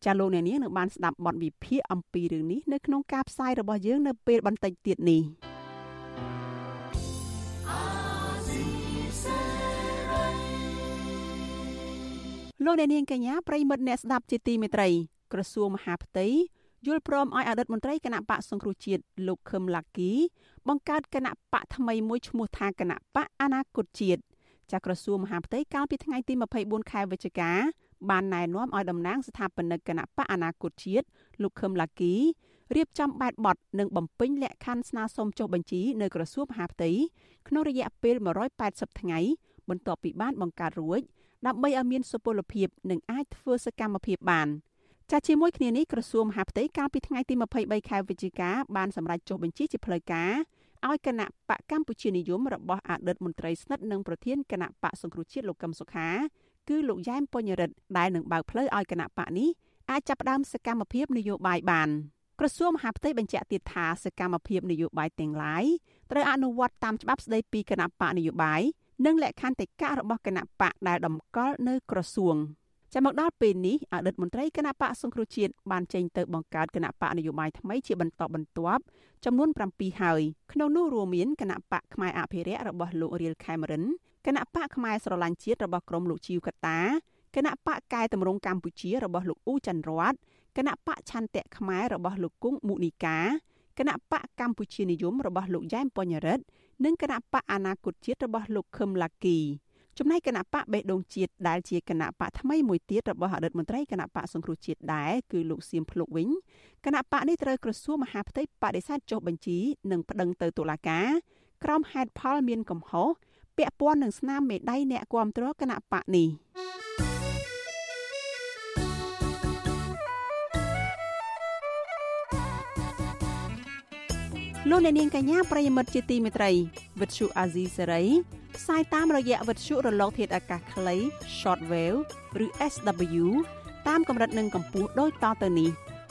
ចាលោកអ្នកនាងនឹងបានស្ដាប់បទវិភាគអំពីរឿងនេះនៅក្នុងការផ្សាយរបស់យើងនៅពេលបន្តិចទៀតនេះលោកអ្នកនាងកញ្ញាប្រិមិត្តអ្នកស្ដាប់ជាទីមេត្រីក្រសួងមហាផ្ទៃយល់ព្រមឲ្យអតីតមន្ត្រីគណៈបកសង្គ្រោះជាតិលោកខឹមឡាគី បង្កើតគណៈបកថ្មីមួយឈ្មោះថាគណៈបកអនាគតជាតិចាក្រសួងមហាផ្ទៃកាលពីថ្ងៃទី24ខែវិច្ឆិកា បានណែនាំឲ្យតំណាងស្ថាបនិកគណៈបកអនាគតជាតិលោកខឹមឡាគីរៀបចំបែបបទនិងបំពេញលក្ខខណ្ឌស្នើសុំចុះបញ្ជីនៅក្រសួងមហាផ្ទៃក្នុងរយៈពេល180ថ្ងៃបន្ទាប់ពីបានបង្កើតរួចដើម្បីឲ្យមានសុពលភាពនិងអាចធ្វើសកម្មភាពបានចាស់ជាមួយគ្នានេះក្រសួងមហាផ្ទៃកាលពីថ្ងៃទី23ខែវិច្ឆិកាបានសម្រេចចុះបញ្ជីជាផ្លូវការឲ្យគណៈបកកម្ពុជានិយមរបស់អតីតមន្ត្រីស្និទ្ធនិងប្រធានគណៈបកសង្គ្រោះជាតិលោកកឹមសុខា គឺលោកយ៉ែមពញ្ញរិទ្ធដែលនឹងបើកផ្លូវឲ្យគណៈបកនេះអាចចាប់ផ្ដើមសកម្មភាពនយោបាយបានក្រសួងមហាផ្ទៃបញ្ជាក់ទៀតថាសកម្មភាពនយោបាយទាំងឡាយត្រូវអនុវត្តតាមច្បាប់ស្តីពីគណៈបកនយោបាយនិងលក្ខន្តិកៈរបស់គណៈបកដែលតម្កល់នៅក្រសួងចាំមកដល់ពេលនេះអតីតមន្ត្រីគណៈបកសង្គ្រោះជាតិបានចេញទៅបង្កើតគណៈបកនយោបាយថ្មីជាបន្តបន្ទាប់ចំនួន7ហើយក្នុងនោះរួមមានគណៈបកផ្នែកអភិរក្សរបស់លោករៀលខេមរិន គណៈបកផ្នែកស្រឡាញ់ជាតិរបស់ក្រុមលោកជីវកតាគណៈបកកែតម្រង់កម្ពុជារបស់លោកអ៊ូច័ន្ទរតគណៈបកឆន្ទៈខ្មែររបស់លោកគង់មុនីកាគណៈបកកម្ពុជានិយមរបស់លោកយ៉ែមពញ្ញរិទ្ធនិងគណៈបកអនាគតជាតិរបស់លោកខឹមឡាគីចំណែកគណៈបកបេះដូងជាតិដែលជាគណៈបកថ្មីមួយទៀតរបស់អតីតមន្ត្រីគណៈបកសង្គ្រោះជាតិដែរគឺលោកសៀមភ្លុកវិញគណៈបកនេះត្រូវក្រសួងមហាផ្ទៃបដិសេធចុះបញ្ជីនិងប្តឹងទៅតុលាការក្រោមហេតុផលមានកំហុស ពាក់ព័ន្ធនឹងស្នាមមេដៃអ្នកគាំទ្រគណៈបកនេះលោកអ្នកនាងកញ្ញាប្រិយមិត្តជាទីមេត្រីវិទ្យុអាស៊ីសេរីផ្សាយតាមរយៈវិទ្យុរលកធាតុអាកាសខ្លី Shortwave ឬ SW តាមកម្រិតនិងកម្ពស់ដូចតទៅនេះ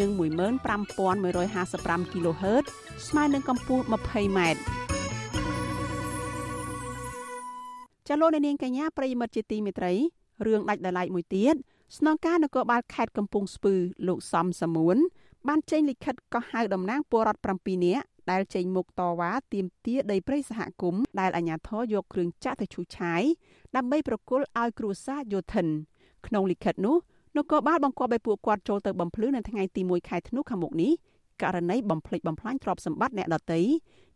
និង15155 kHz ស្មើនឹងកម្ពស់ 20m ចលនានាងកញ្ញាប្រិយមិត្តជាទីមេត្រីរឿងដាច់ដライមួយទៀតស្នងការនគរបាលខេត្តកំពង់ស្ពឺលោកសំសមួន បានចេញលិខិតកោះហៅតំណាងពលរដ្ឋ7នាក់ដែលចេញមុខតវ៉ាទាមទារដីព្រៃសហគមន៍ដែលអាជ្ញាធរយកគ្រឿងចាក់ទៅឈូសឆាយដើម្បីប្រគល់ឲ្យគ្រួសារយោធិន ក្នុងលិខិតនោះ នគរបាលបង្គាប់ឲ្យពួកគាត់ចូលទៅបំភ្លឺនៅថ្ងៃទី1ខែធ្នូខាងមុខនេះករណីបំផ្លិចបំផ្លាញទ្រព្យសម្បត្តិអ្នកដទៃ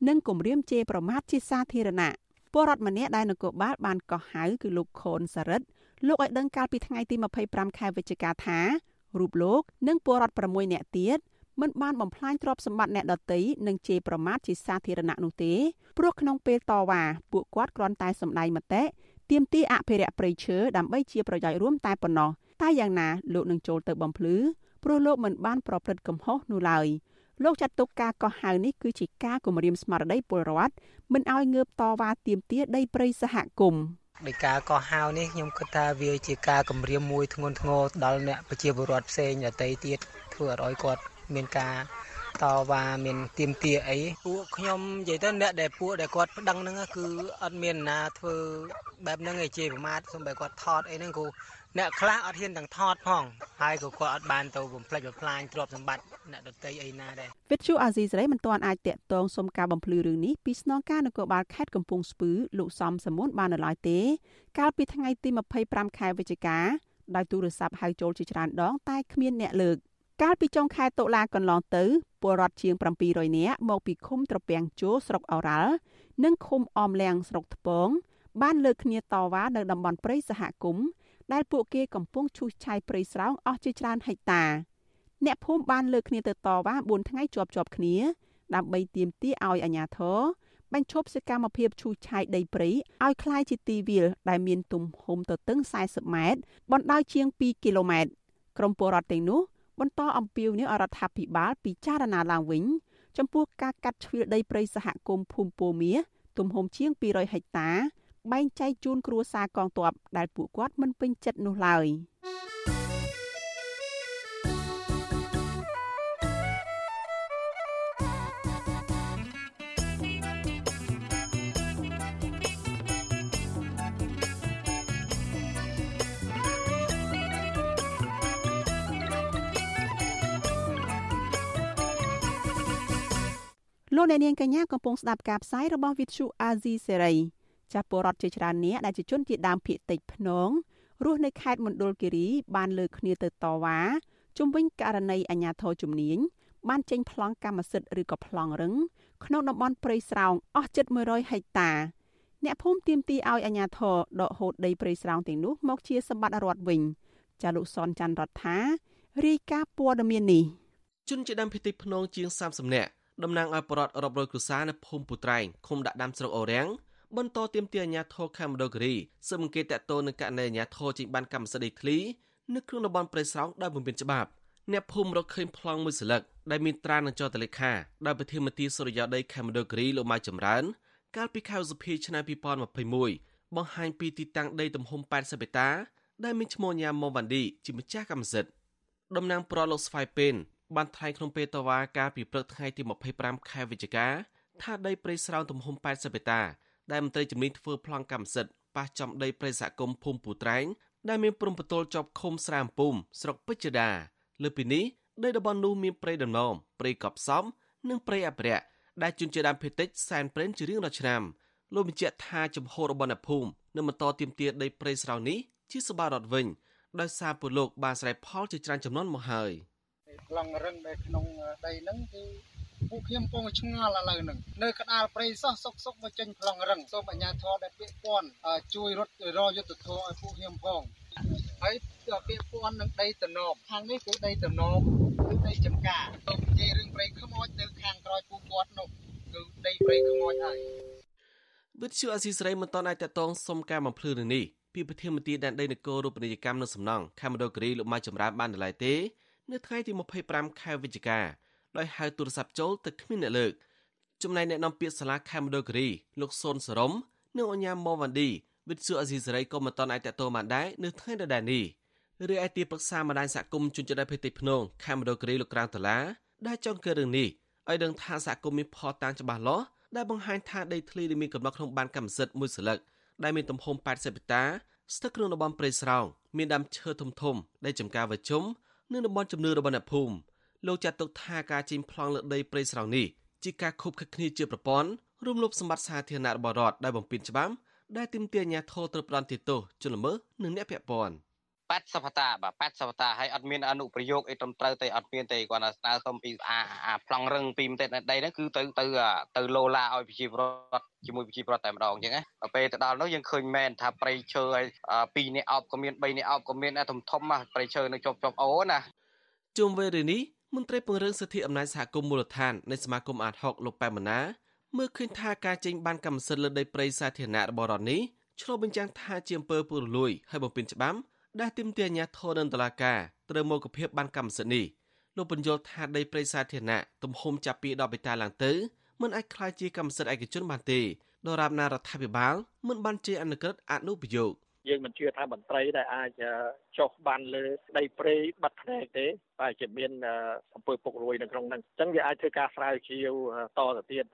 និងគំរាមជេរប្រមាថជាសាធារណៈពលរដ្ឋម្នាក់ដែលនគរបាលបានកោះហៅគឺលោកខុនសារិតលោកឲ្យដឹងកាលពីថ្ងៃទី25ខែវិច្ឆិកាថារូបលោកនិងពលរដ្ឋ6នាក់ទៀតមិនបានបំផ្លាញទ្រព្យសម្បត្តិអ្នកដទៃនិងជេរប្រមាថជាសាធារណៈនោះទេព្រោះក្នុងពេលតវ៉ាពួកគាត់គ្រាន់តែសម្ដែងមតិទាមទារអភិរក្សព្រៃឈើដើម្បីជាប្រយោជន៍រួមតែប៉ុណ្ណោះតែយ៉ាងណាលោកនឹងចូលទៅបំភ្លឺព្រោះលោកមិនបានប្រព្រឹត្តកំហុសនោះឡើយលោកចាត់ទុកការកោះហៅនេះគឺជាការគំរាមស្មារតីពលរដ្ឋមិនឲ្យងើបតវ៉ាទាមទារដីព្រៃសហគមន៍ដោយការកោះហៅនេះខ្ញុំគិតថាវាជាការគម្រាមមួយធ្ងន់ធ្ងរដល់អ្នកប្រជាពលរដ្ឋផ្សេងដទៃទៀតធ្វើឲ្យគាត់មានការតវ៉ាមានទៀមទាអីពួកខ្ញុំនិយាយទៅអ្នកដែលពួកដែលគាត់ប្តឹងហ្នឹងគឺអត់មានណាធ្វើបែបហ្នឹងឯងជេរប្រមាថសូម្បីគាត់ថតអីហ្នឹងគូ អ្នកខ្លះអត់ហ៊ានទាំងថតផងហើយក៏គាត់អត់បានទៅបំផ្លិចបំផ្លាញទ្រព្យសម្បត្តិអ្នកដតីអីណាដែរវិទ្យុអាស៊ីសេរីមិនទាន់អាចតាក់ទងសុំការបំភ្លឺរឿងនេះពីស្នងការនគរបាលខេត្តកំពង់ស្ពឺលោកសំសមួនបាននៅឡើយទេ កាលពីថ្ងៃទី25ខែវិច្ឆិកាដោយទូរស័ព្ទហៅចូលជាច្រើនដងតែគ្មានអ្នកលើកកាលពីចុងខែតុលាកន្លងទៅពលរដ្ឋជាង700នាក់មកពីឃុំត្រពាំងជោស្រុកអូរ៉ាល់និងឃុំអមលៀងស្រុកថ្ពងបានលើកគ្នាតវ៉ានៅតំបន់ព្រៃសហគមន៍ ដែលពួកគេកំពុងឈូសឆាយព្រៃស្រោងអស់ជាច្រើនហិកតា អ្នកភូមិបានលើកគ្នាទៅតវ៉ា4ថ្ងៃជាប់ជាប់គ្នាដើម្បីទាមទារឲ្យអាជ្ញាធរបញ្ឈប់សកម្មភាពឈូសឆាយដីព្រៃឲ្យคล้ายជាទីវាលដែលមានទំហំទទឹង40ម៉ែត្របណ្ដោយជាង2គីឡូម៉ែត្រក្រមពលរដ្ឋទាំងនោះបន្តអំពាវនាវឲ្យរដ្ឋាភិបាលពិចារណាឡើងវិញ ចំពោះការកាត់ជ្រៀលដីព្រៃសហគមន៍ភូមិពោមៀទំហំជាង200ហិកតា បែងចែកជូនគ្រួសារកងទ័ពដែលពួកគាត់មិនពេញចិត្តនោះឡើយលោកអ្នកនាងកញ្ញាកំពុងស្ដាប់ការផ្សាយរបស់ Vithu Azizi Serai ចាស់ពលរដ្ឋជាច្រើនអ្នកដែលជាជនជាដើមភាគតិចភ្នងរស់នៅខេត្តមណ្ឌលគិរីបានលើកគ្នាទៅតវ៉ាជំវិញករណីអាញាធរជំនាញបានចេញប្លង់កម្មសិទ្ធិឬក៏ប្លង់រឹងក្នុងតំបន់ព្រៃស្រោងអស់ជិត100ហិកតា អ្នកភូមិទាមទារឲ្យអាញាធរដកហូតដីព្រៃស្រោងទាំងនោះមកជាសម្បត្តិរដ្ឋវិញចាលោកសនច័ន្ទរដ្ឋារាយការណ៍ព័ត៌មាននេះជនជាដើមភាគតិចភ្នងជាង30នាក់តំណាងឲ្យប្រដ្ឋរាប់រយគ្រួសារនៅភូមិពូត្រែងឃុំដាក់ដាំស្រុកអូរាំង បន្តទៀមទាអាញាធរខេមរដូគិរីស៊ើបអង្កេតតទៅនឹងករណីអាញាធរចេញបានកម្មសិទ្ធិដីធ្លីនៅក្នុងតំបន់ព្រៃស្រោងដោយមិនមានច្បាប់អ្នកភូមិរកឃើញប្លង់មួយស្លឹកដែលមានត្រានឹងចតលេខាដោយប្រធានមន្ត្រីសុរិយោដីខេមរដូគិរីលោកម៉ៅចម្រើន កាលពីខែឧសភាឆ្នាំ2021បង្ហាញពីទីតាំងដីទំហំ80ហិកតាដែលមានឈ្មោះញ៉ាំម៉ូវ៉ាន់ឌីជាម្ចាស់កម្មសិទ្ធិតំណាងប្រលោកស្វាយពេនបានថ្លែងក្នុងពេលតវ៉ាកាលពីព្រឹកថ្ងៃទី25ខែវិច្ឆិកាថាដីព្រៃស្រោងទំហំ80ហិកតា ដែលមន្ត្រីជំនាញធ្វើប្លង់កម្មសិទ្ធិប៉ះចំដីព្រៃសហគមន៍ភូមិពូត្រែងដែលមានព្រំប្រទល់ជាប់ឃុំស្រាមពុំស្រុកពេជ្រដាលើពីនេះដីតំបន់នោះមានព្រៃដំណំព្រៃកប់សំនិងព្រៃអភិរក្សដែលជួនជាដើមភេតិចសែនព្រេនជារៀងរាល់ឆ្នាំលោកបញ្ជាក់ថាចំហរបស់អ្នកភូមិនឹងបន្តទៀមទាដីព្រៃស្រោងនេះជាសបារតវិញដោយសារពលលោកបានស្រែផលជាច្រើនចំនួនមកហើយប្លង់រឹងនៅក្នុងដីហ្នឹងគឺ ពួកខ្ញុំកំពុងឆ្ងល់ឥឡូវហ្នឹងនៅកដាលព្រៃសោះសុកសុកមកចេញប្លង់រឹងសូមអាជ្ញាធរដែលពាក់ព័ន្ធជួយរត់រយុទ្ធធរឲ្យពួកខ្ញុំផងហើយពាក់ព័ន្ធនឹងដីតំណបខាងនេះគឺដីតំណបគឺដីចំការទៅនិយាយរឿងព្រៃខ្មោចនៅខាងក្រោយពួកគាត់នោះគឺដីព្រៃខ្មោចហើយវិទ្យុអស៊ីសេរីមិនតន់អាចតតងសុំការបំភ្លឺរឿងនេះពីប្រធានមន្ត្រីដែនដីនគររូបនីយកម្មនៅសំណង់ខេមរដូគិរីលោកម៉ៅចម្រើនបាននៅឡើយទេ នៅថ្ងៃទី25ខែវិច្ឆិកា ដោយហៅទូរស័ព្ទចូលទៅគ្មានអ្នកលើកចំណែកអ្នកនាំពាក្យសាលាខេមរដូគិរីលោកស៊ុនសរមនិងអញ្ញាម៉ូវ៉ាន់ឌីវិទ្យុអេស៊ីសេរីក៏មិនតន់អាចតតទៅបានដែរនៅថ្ងៃដដែលនេះឬឯទីប្រឹក្សាម្ដាយសហគមន៍ជនជាតិភេតិភ្នងខេមរដូគិរីលោកក្រាងតឡាដែលចង់កើរឿងនេះឲ្យដឹងថាសហគមន៍មានផតាំងច្បាស់លាស់ដែលបង្ហាញថាដីធ្លីដែលមានកំណត់ក្នុងបានកម្មសិទ្ធិមួយស្លឹកដែលមានទំហំ80ហិកតាស្ថិតក្នុងតំបន់ព្រៃស្រោងមានដើមឈើធំធំដែលចំការវជុំនិងតំបន់ជំនឿរបស់អ្នកភូមិ លោកចាត់ទុកថាការជីងប្លង់លើដីព្រៃស្រោងនេះជាការខុបខិតគ្នាជាប្រព័ន្ធរួមលុបសម្បត្តិសាធារណៈរបស់រដ្ឋដែលបំពេញច្បាប់ដែលទាមទារអាជ្ញាធរត្រូវផ្ដន្ទាទោសជនល្មើសនិងអ្នកពាក់ព័ន្ធ80ហតាបាទ80ហតាហើយអត់មានអនុប្រយោគអីត្រឹមត្រូវទេអត់មានទេគាត់ថាស្នើសុំពីអាអាប្លង់រឹងពីមតិដីហ្នឹងគឺទៅទៅទៅលោឡាឲ្យប្រជាពលរដ្ឋជាមួយប្រជាពលរដ្ឋតែម្ដងអញ្ចឹងណាពេលទៅដល់នោះយើងឃើញមែនថាប្រៃឈើឲ្យ2នាក់អោបក៏មាន3នាក់អោបក៏មានធំធំណាប្រៃឈើនៅជាប់ជាប់អូណាជុំវិញរឿងនេះ មន្ត្រីពង្រឹងសិទ្ធិអំណាចសហគមន៍មូលដ្ឋាននៃសមាគមអាត6លោកប៉ែមណាមើលឃើញថាការចេញបានកម្មសិទ្ធិលើដីព្រៃសាធារណៈរបស់រដ្ឋនេះឆ្លុះបញ្ចាំងថាជាអំពើពុករលួយហើយបំពេញច្បាប់ដែលទាមទារអាជ្ញាធរនិងតុលាការត្រូវមកកភាពបានកម្មសិទ្ធិនេះលោកបញ្យល់ថាដីព្រៃសាធារណៈទំហំចាប់ពី10ហិកតាឡើងទៅមិនអាចក្លាយជាកម្មសិទ្ធិឯកជនបានទេដរាបណារដ្ឋាភិបាលមិនបានជាអនុក្រឹត្យអនុប្រយោគ យើងមិនជឿថាមន្ត្រីដែលអាចចុះបានលើដីព្រៃបាត់ភ្នែកទេតែជាមានអំពើពុករលួយនៅក្នុងហ្នឹងអញ្ចឹងវាអាចធ្វើការស្រាវជ្រាវតទៅទៀត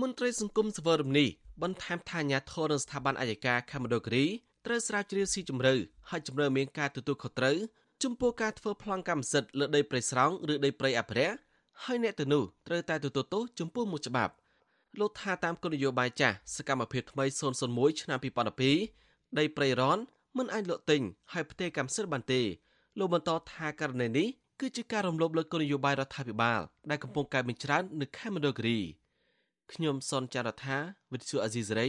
មន្ត្រីសង្គមសវរមនីបន្ថែមថាអាញាធរនិងស្ថាប័នអាយកាខេមរគិរីត្រូវស្រាវជ្រាវស៊ីជម្រៅហើយជម្រើមានការទទួលខុសត្រូវចំពោះការធ្វើប្លង់កម្មសិទ្ធិលើដីព្រៃស្រោងឬដីព្រៃអភិរក្សហើយអ្នកទៅនោះត្រូវតែទទួលទោសចំពោះមុខច្បាប់លោកថាតាមគោលនយោបាយចាស់សកម្មភាពថ្មី001ឆ្នាំ2012 ដីព្រៃរ៉នមិនអាចលក់ទិញហើយផ្ទេរកម្មសិទ្ធិបានទេលោកបន្តថាករណីនេះគឺជាការរំលោភលើគោលនយោបាយរដ្ឋាភិបាលដែលកំពុងកើនមានច្រើននៅខេមរគិរីខ្ញុំសនចាររថាវិទ្យុអាស៊ីសេរី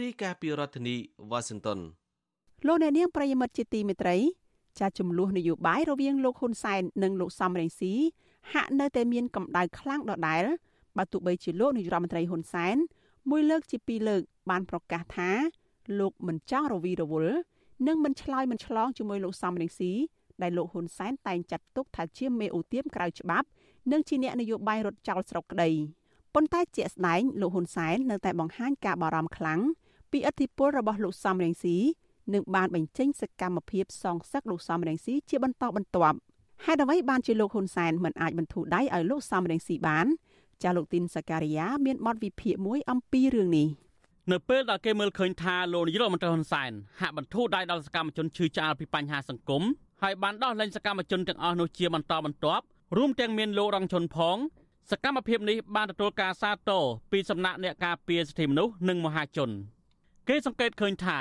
រាយការណ៍ពីរដ្ឋធានីវ៉ាស៊ីនតោនលោកអ្នកនាងប្រិយមិត្តជាទីមេត្រីចាចំនួននយោបាយរវាងលោកហ៊ុនសែននិងលោកសំរងស៊ីហាក់នៅតែមានកម្ដៅខ្លាំងដដែលបើទោះបីជាលោកនាយរដ្ឋមន្ត្រីហ៊ុនសែនមួយលើកជាពីរលើកបានប្រកាសថា លោកមិនចង់រវីរវល់និងមិនឆ្លើយមិនឆ្លងជាមួយលោកសំរងស៊ីដែលលោកហ៊ុនសែនតែងចាត់ទុកថាជាមេអូទៀមក្រៅច្បាប់និងជាអ្នកនយោបាយរត់ចោលស្រុកក្តីប៉ុន្តែជាក់ស្ដែងលោកហ៊ុនសែននៅតែបង្ហាញការបារម្ភខ្លាំងពីឥទ្ធិពលរបស់លោកសំរងស៊ីនិងបានបញ្ចេញសកម្មភាពសងសឹកលោកសំរងស៊ីជាបន្តបន្ទាប់ហេតុអ្វីបានជាលោកហ៊ុនសែនមិនអាចបន្ធូរដៃឲ្យលោកសំរងស៊ីបានចាលោកទីនសការីយ៉ាមានបទវិភាគមួយអំពីរឿងនេះ នៅពេលដែលគេមើលឃើញថាលោកនាយរដ្ឋមន្ត្រីហ៊ុនសែនហាក់បន្ធូរដៃដល់សកម្មជនឈឺឆ្អាលពីបញ្ហាសង្គមហើយបានដោះលែងសកម្មជនទាំងអស់នោះជាបន្តបន្ទាប់រួមទាំងមានលោករងជនផង សកម្មភាពនេះបានទទួលការសាទរពីសំណាក់អ្នកការពារសិទ្ធិមនុស្សនិងមហាជន គេសង្កេតឃើញថា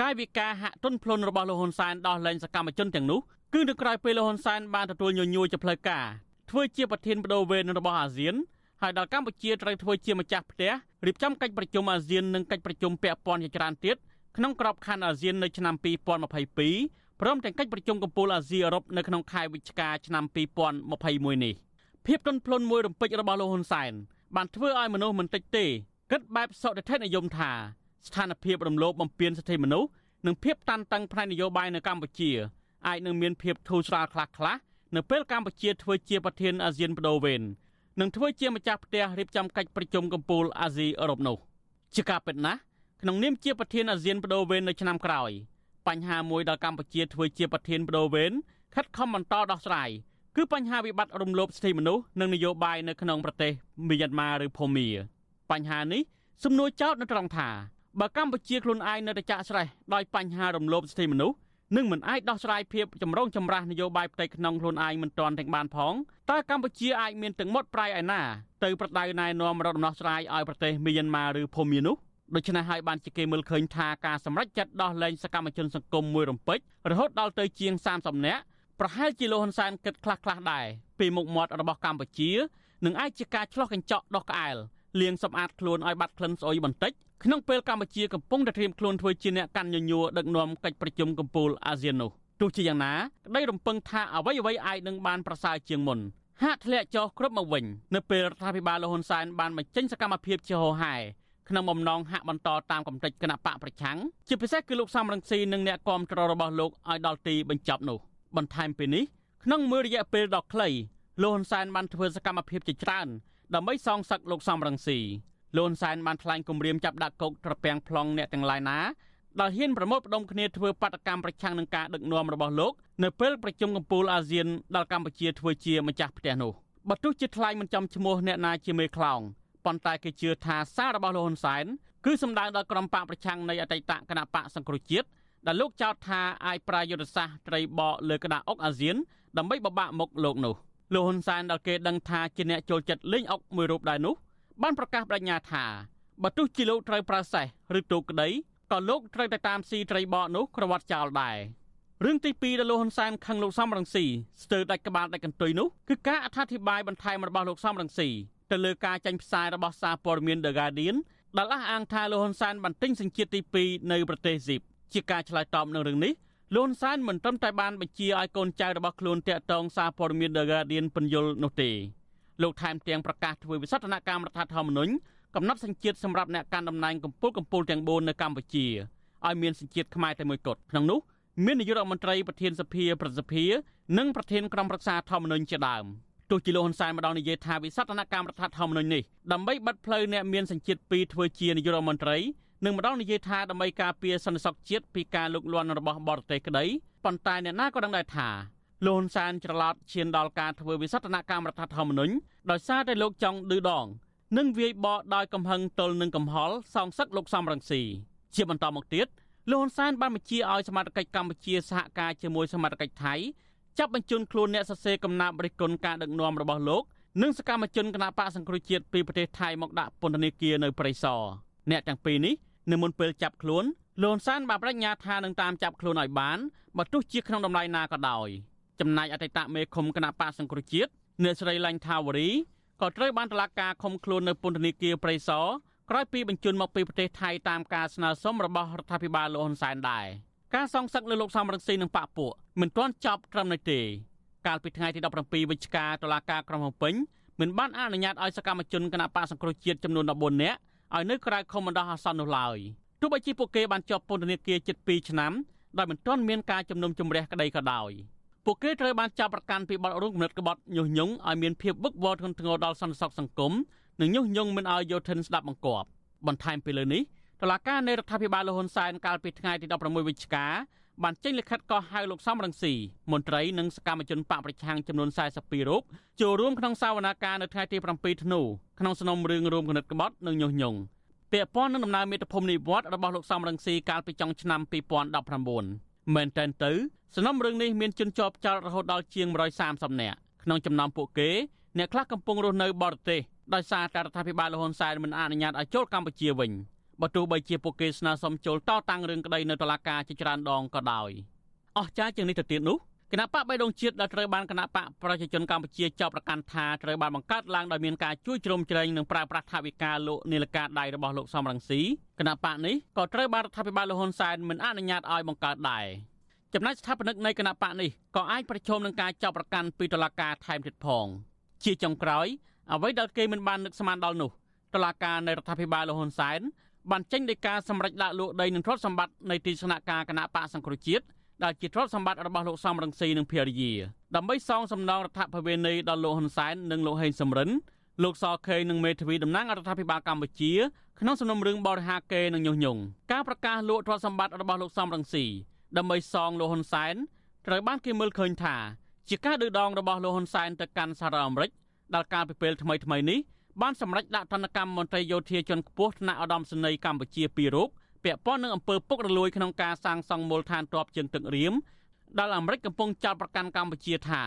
កាយវិការហាក់ទន់ភ្លន់របស់លោកហ៊ុនសែនដោះលែងសកម្មជនទាំងនោះគឺនៅក្រៅពេលលោកហ៊ុនសែនបានទទួលញញួរជាផ្លូវការធ្វើជាប្រធានបដូវវេនរបស់អាស៊ាន ហើយដល់កម្ពុជាត្រូវធ្វើជាម្ចាស់ផ្ទះរៀបចំកិច្ចប្រជុំអាស៊ាននិងកិច្ចប្រជុំពាក់ព័ន្ធជាច្រើនទៀតក្នុងក្របខ័ណ្ឌអាស៊ាននៅឆ្នាំ2022ព្រមទាំងកិច្ចប្រជុំកំពូលអាស៊ីអឺរ៉ុបនៅក្នុងខែវិច្ឆិកាឆ្នាំ2021នេះភាពទន់ភ្លន់មួយរំពេចរបស់លោកហ៊ុនសែនបានធ្វើឲ្យមនុស្សមិនតិចទេគិតបែបសុតិធិនិយមថាស្ថានភាពរំលោភបំពានសិទ្ធិមនុស្សនិងភាពតានតឹងផ្នែកនយោបាយនៅកម្ពុជាអាចនឹងមានភាពធូរស្រាលខ្លះខ្លះនៅពេលកម្ពុជាធ្វើជាប្រធានអាស៊ានបដូវវេន និងធ្វើជាម្ចាស់ផ្ទះរៀបចំកិច្ចប្រជុំកំពូលអាស៊ីអឺរ៉ុបនោះជាការពិតណាស់ក្នុងនាមជាប្រធានអាស៊ានបដូវវេននៅឆ្នាំក្រោយបញ្ហាមួយដល់កម្ពុជាធ្វើជាប្រធានបដូវវេនខិតខំបន្តដោះស្រាយគឺបញ្ហាវិបត្តិរំលោភសិទ្ធិមនុស្សនិងនយោបាយនៅក្នុងប្រទេសមីយ៉ាន់ម៉ាឬភូមា បញ្ហានេះសំណួរចោទនៅត្រង់ថាបើកម្ពុជាខ្លួនឯងនៅតែចាក់ស្រេះដោយបញ្ហារំលោភសិទ្ធិមនុស្ស នឹងមិនអាចដោះស្រាយភាពចម្រូងចម្រាសនយោបាយផ្ទៃក្នុងខ្លួនឯងមិនទាន់ទាំងបានផងតើកម្ពុជាអាចមានទាំងមុតប្រៃឯណាទៅប្រដៅណែនាំរកដំណោះស្រាយឲ្យប្រទេសមីយ៉ាន់ម៉ាឬភូមានោះដូច្នេះហើយបានជាគេមើលឃើញថាការសម្រេចចិត្តដោះលែងសកម្មជនសង្គមមួយរំពេចរហូតដល់ទៅជាង30នាក់ប្រហែលជាលោកហ៊ុនសែនគិតខ្លះខ្លះដែរពីមុខមាត់របស់កម្ពុជានឹងអាចជាការឆ្លោះកញ្ចក់ដោះក្អែល លាងសម្អាតខ្លួនឲ្យបាត់ក្លិនស្អុយបន្តិចក្នុងពេលកម្ពុជាកំពុងតែត្រៀមខ្លួនធ្វើជាអ្នកកាន់ញញួរដឹកនាំកិច្ចប្រជុំកំពូលអាស៊ាននោះទោះជាយ៉ាងណាក្តីរំពឹងថាអ្វីអ្វីអាចនឹងបានប្រសើរជាងមុនហាក់ធ្លាក់ចុះគ្រប់មកវិញនៅពេលរដ្ឋាភិបាលលហ៊ុនសែនបានបញ្ចេញសកម្មភាពជាហោហែក្នុងបំណងហាក់បន្តតាមកំតិចគណៈបកប្រឆាំងជាពិសេសគឺលោកសំរងស៊ីនិងអ្នកគាំទ្ររបស់លោកឲ្យដល់ទីបញ្ចប់នោះបន្ថែមពីនេះក្នុងមួយរយៈពេលដ៏ខ្លីលោកហ៊ុនសែនបានធ្វើសកម្មភាពជាច្រើន ដើម្បីសងសឹកលោកសំរងស៊ីលោកហ៊ុនសែនបានថ្លែងគម្រាមចាប់ដាក់គុកត្រពាំង plong អ្នកទាំងឡាយណាដែលហ៊ានប្រមូលផ្ដុំគ្នាធ្វើបាតកម្មប្រឆាំងនឹងការដឹកនាំរបស់លោកនៅពេលប្រជុំកំពូលអាស៊ានដែលកម្ពុជាធ្វើជាម្ចាស់ផ្ទះនោះបើទោះជាថ្លែងមិនចំឈ្មោះអ្នកណាជាមេខ្លោងប៉ុន្តែគេជឿថាសាររបស់លោកហ៊ុនសែនគឺសម្ដៅដល់ក្រុមបកប្រឆាំងនៃអតីតគណៈបកសង្គ្រោះជាតិដែលលោកចោទថាអាចប្រាយុទ្ធសាស្ត្រត្រីបកលើក្តារអុកអាស៊ានដើម្បីបបាក់មុខលោកនោះ លោកហ៊ុនសែនដែលគេដឹងថាជាអ្នកចូលចិត្តលេងអុកមួយរូបដែរនោះបានប្រកាសបដិញ្ញាថាបើទោះជាលោកត្រូវប្រើសេះឬទូកក្តីក៏លោកត្រូវតែតាមស៊ីត្រីបកនោះក្រវត្តចោលដែររឿងទី2ដែលលោកហ៊ុនសែនខឹងលោកសំរងស៊ីស្ទើរដាច់ក្បាលដាច់កន្ទុយនោះគឺការអត្ថាធិប្បាយបន្ថែមរបស់លោកសំរងស៊ីទៅលើការចាញ់ផ្សាយរបស់សារព័ត៌មាន The Guardian ដែលអះអាងថាលោកហ៊ុនសែនបានទិញសញ្ជាតិទី2នៅប្រទេសស៊ីបជាការឆ្លើយតបនឹងរឿងនេះ លោកហ៊ុនសែនមិនត្រឹមតែបានបញ្ជាឲ្យកូនចៅរបស់ខ្លួនតាក់ទងសារព័ត៌មាន The Guardian ពន្យល់នោះទេលោកថែមទាំងប្រកាសធ្វើវិសោធនកម្មរដ្ឋធម្មនុញ្ញកំណត់សញ្ជាតិសម្រាប់អ្នកកាន់តំណែងកម្ពុជាកម្ពុជាទាំង4នៅកម្ពុជាឲ្យមានសញ្ជាតិខ្មែរតែមួយគត់ក្នុងនោះមាននាយករដ្ឋមន្ត្រីប្រធានសភាប្រសិទ្ធិនិងប្រធានក្រុមប្រឹក្សាធម្មនុញ្ញជាដើមទោះជាលោកហ៊ុនសែនម្ដងនិយាយថាវិសោធនកម្មរដ្ឋធម្មនុញ្ញនេះដើម្បីបិទផ្លូវអ្នកមានសញ្ជាតិពីរធ្វើជានាយករដ្ឋមន្ត្រី នឹងម្ដងនិយាយថាដើម្បីការពារសន្តិសុខជាតិពីការលុកលាន់របស់បរទេសក្តីប៉ុន្តែអ្នកណាក៏ដឹងដែរថាលោកហ៊ុនសែនច្រឡោតឈានដល់ការធ្វើវិសោធនកម្មរដ្ឋធម្មនុញ្ញដោយសារតែលោកចង់ឌឺដង និងវាយបកដោយកំហឹងទល់នឹងកំហល់សងសឹកលោកសំរងស៊ីជាបន្តមកទៀតលោកហ៊ុនសែនបានបញ្ជាឲ្យសមាជិកកម្ពុជាសហការជាមួយសមាជិកថៃចាប់បញ្ជូនខ្លួនអ្នកសរសេរកំណាព្យរិះគន់ការដឹកនាំរបស់លោកនិងសកម្មជនគណបកសង្គ្រោះជាតិពីប្រទេសថៃមកដាក់ពន្ធនាគារនៅព្រៃសរអ្នកទាំងពីរនេះ នៅមុនពេលចាប់ខ្លួនលន់សានបានបញ្ញាថានឹងតាមចាប់ខ្លួនឲ្យបានបើទោះជាក្នុងតម្លៃណាក៏ដោយចំណែកអតីតមេឃុំគណៈបកសង្គ្រោះជាតិអ្នកស្រីឡាញ់ថាវរីក៏ត្រូវបានតឡាការឃុំខ្លួននៅពន្ធនាគារព្រៃសរក្រោយពីបញ្ជូនមកពីប្រទេសថៃតាមការស្នើសុំរបស់រដ្ឋាភិបាលលោកហ៊ុនសែនដែរការសងសឹកលើលោកសំរងស៊ីនិងបកពួកមិនទាន់ចប់ត្រឹមនេះទេកាលពីថ្ងៃទី17វិច្ឆិកាតុលាការក្រុងភ្នំពេញមិនបានអនុញ្ញាតឲ្យសកម្មជនគណៈបកសង្គ្រោះជាតិចំនួន14នាក់ ឲ្យនៅក្រៅខុំបណ្ដោះអាសន្ននោះឡើយទោះបីជាពួកគេបានជាប់ពន្ធនាគារជិត2ឆ្នាំដោយមិនទាន់មានការជំនុំជម្រះក្តីក៏ដោយពួកគេត្រូវបានចាប់ប្រកាន់ពីបទរួមគំនិតក្បត់ញុះញង់ឲ្យមានភាពវឹកវរធ្ងន់ធ្ងរដល់សន្តិសុខសង្គមនិងញុះញង់មិនឲ្យយោធិនស្ដាប់បង្គាប់បន្ថែមពីលើនេះតឡាការនៃរដ្ឋាភិបាលលហ៊ុនសែនកាលពីថ្ងៃទី16វិច្ឆិកា បានចេញលិខិតកោះហៅលោកសំរងស៊ីមន្ត្រីនិងសកម្មជនបកប្រឆាំងចំនួន42រូបចូលរួមក្នុងសវនាការនៅថ្ងៃទី7ធ្នូក្នុងសំណុំរឿងរួមគណិតក្បត់និងញុះញង់ពាក់ព័ន្ធនឹងដំណើរមេត្តាភូមិនិវត្តរបស់លោកសំរងស៊ីកាលពីចុងឆ្នាំ2019មែនតើទៅសំណុំរឿងនេះមានជនជាប់ចោតរហូតដល់ជាង130នាក់ក្នុងចំណោមពួកគេអ្នកខ្លះកំពុងរស់នៅបរទេសដោយសារតែរដ្ឋាភិបាលលហ៊ុនសែនមិនអនុញ្ញាតឲ្យចូលកម្ពុជាវិញ បើទោះបីជាពួកគេស្នើសុំចូលតតាំងរឿងក្តីនៅតុលាការជាច្រើនដងក៏ដោយអស់ចាជាងនេះទៅទៀតនោះគណៈបកបៃដងជាតិដែលត្រូវបានគណៈបកប្រជាជនកម្ពុជាចាប់ប្រកាន់ថាត្រូវបានបង្កើតឡើងដោយមានការជួយជ្រោមជ្រែងនិងប្រើប្រាស់ថវិកាលោកនីលការដៃរបស់លោកសំរងស៊ីគណៈបកនេះក៏ត្រូវបានរដ្ឋាភិបាលលហ៊ុនសែនមិនអនុញ្ញាតឲ្យបង្កើតដែរចំណែកស្ថាបនិកនៃគណៈបកនេះក៏អាចប្រឈមនឹងការចាប់ប្រកាន់ពីតុលាការថែមទៀតផង ជាចុងក្រោយអ្វីដែលគេមិនបាននឹកស្មានដល់នោះតុលាការនៃរដ្ឋាភិបាលលហ៊ុនសែន បានចេញដោយការសម្រេចដាក់លក់ដីនិងទ្រព្យសម្បត្តិនៃទីស្នាក់ការគណៈបកសង្គ្រោះជាតិដែលជាទ្រព្យសម្បត្តិរបស់លោកសំរងស៊ីនិងភរិយាដើម្បីសងសំណងរដ្ឋភវេនីដល់លោកហ៊ុនសែននិងលោកហេងសំរិនលោកសខេនិងមេធាវីតំណាងរដ្ឋាភិបាលកម្ពុជាក្នុងសំណុំរឿងបរិហាកេនិងញុះញង់ការប្រកាសលក់ទ្រព្យសម្បត្តិរបស់លោកសំរងស៊ីដើម្បីសងលោកហ៊ុនសែនត្រូវបានគេមើលឃើញថា ជាការឌឺដងរបស់លោកហ៊ុនសែនទៅកាន់សហរដ្ឋអាមេរិកដល់ការពិពេលថ្មីថ្មីនេះ បានសម្រេចដាក់ទណ្ឌកម្មមន្ត្រីយោធាជាន់ខ្ពស់ថ្នាក់ឧត្តមសេនីយ៍កម្ពុជាពីររូបពាក់ព័ន្ធនឹងអំពើពុករលួយក្នុងការសាងសង់មូលដ្ឋានទ័ពជើងទឹករៀមដែលអាមេរិកកំពុងចោទប្រកាន់កម្ពុជាថា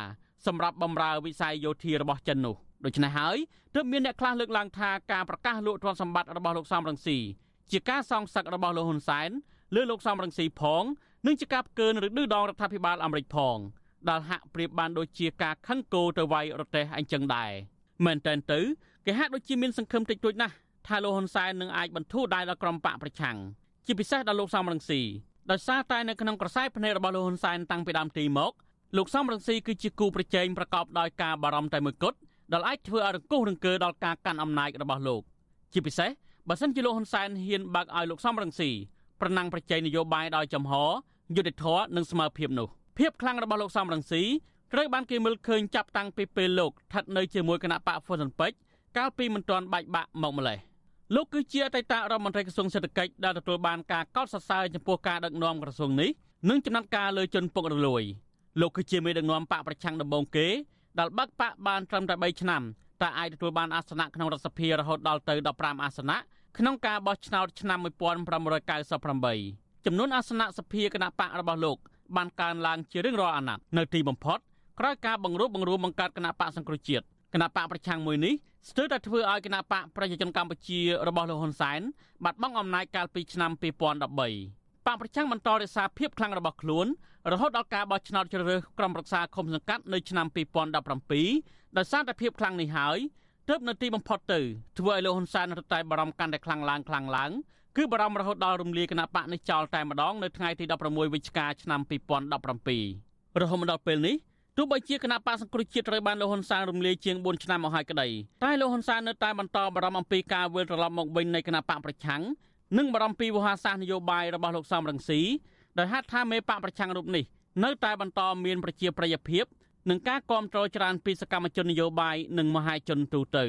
សម្រាប់បំរើវិស័យយោធារបស់ចិននោះដូច្នេះហើយទើបមានអ្នកខ្លះលើកឡើងថាការប្រកាសលក់ទ្រព្យសម្បត្តិរបស់លោកសំរងស៊ីជាការសងសឹករបស់លោកហ៊ុនសែនលើលោកសំរងស៊ីផងនិងជាការផ្កើនឬឌឺដងរដ្ឋាភិបាលអាមេរិកផងដែលហាក់ប្រៀបបានដូចជាការខឹងគោទៅវាយរទេះអញ្ចឹងដែរមែនតើទៅ គេហាក់ដូចជាមានសង្ឃឹមតិចតួចណាស់ថាលោកហ៊ុនសែននឹងអាចបន្ធូរដៃដល់ក្រុមបកប្រឆាំងជាពិសេសដល់លោកសំរងស៊ីដោយសារតែនៅក្នុងក្រសែភ្នែករបស់លោកហ៊ុនសែនតាំងពីដើមទីមកលោកសំរងស៊ីគឺជាគូប្រជែងប្រកបដោយការបារម្ភតែមួយគត់ដែលអាចធ្វើឲ្យរង្គោះរង្គើដល់ការកាន់អំណាចរបស់លោកជាពិសេសបើសិនជាលោកហ៊ុនសែនហ៊ានបើកឲ្យលោកសំរងស៊ីប្រណាំងប្រជែងនយោបាយដោយចំហយុទ្ធធរនិងស្មើភាពនោះភាពខ្លាំងរបស់លោកសំរងស៊ីត្រូវបានគេមើលឃើញចាប់តាំងពីពេលលោកស្ថិតនៅជាមួយគណៈបកហ្វុនសិនពេជ្រ កាលពីមិនទាន់បែកបាក់មកម្លេះលោកគឺជាអតីតរដ្ឋមន្ត្រីក្រសួងសេដ្ឋកិច្ចដែលទទួលបានការកោតសរសើរចំពោះការដឹកនាំក្រសួងនេះនិងចំណាត់ការលើជនពុករលួយលោកគឺជាមេដឹកនាំបកប្រឆាំងដំបូងគេដែលបាក់បកបានត្រឹមតែ3ឆ្នាំតែអាចទទួលបានអាសនៈក្នុងរដ្ឋសភារហូតដល់ទៅ15អាសនៈក្នុងការបោះឆ្នោតឆ្នាំ1998ចំនួនអាសនៈសភាគណៈបករបស់លោកបានកើនឡើងជារៀងរាល់អាណត្តិនៅទីបំផុតក្រោយការបង្រួបបង្រួមបង្កើតគណៈបកសង្គ្រោះជាតិ គណៈបកប្រឆាំងមួយនេះស្ទើរតែធ្វើឲ្យគណៈបកប្រជាជនកម្ពុជារបស់លោកហ៊ុនសែនបាត់បង់អំណាចកាលពីឆ្នាំ2013បកប្រឆាំងបន្តរក្សាភាពខ្លាំងរបស់ខ្លួនរហូតដល់ការបោះឆ្នោតជ្រើសរើសក្រុមប្រឹក្សាឃុំសង្កាត់នៅឆ្នាំ2017ដោយសារតែភាពខ្លាំងនេះហើយទើបនៅទីបំផុតទៅធ្វើឲ្យលោកហ៊ុនសែនរត់តែបារម្ភកាន់តែខ្លាំងឡើងខ្លាំងឡើងគឺបារម្ភរហូតដល់រំលាយគណៈបកនេះចោលតែម្ដងនៅថ្ងៃទី16វិច្ឆិកាឆ្នាំ2017រហូតមកដល់ពេលនេះ ទោះបីជាគណៈបកសង្គ្រោះជាតិត្រូវបានលោកហ៊ុនសែនរំលាយជាង4ឆ្នាំមកហើយក្តីតែលោកហ៊ុនសែននៅតែបន្តបារម្ភអំពីការវិលត្រឡប់មកវិញនៃគណៈបកប្រឆាំងនិងបារម្ភពីវោហារសាស្ត្រនយោបាយរបស់លោកសំរងស៊ីដោយហេតុថាមេបកប្រឆាំងរូបនេះនៅតែបន្តមានប្រជាប្រិយភាពនិងការគ្រប់គ្រងច្រើនពីសកម្មជននយោបាយនិងមហាជនទូទៅ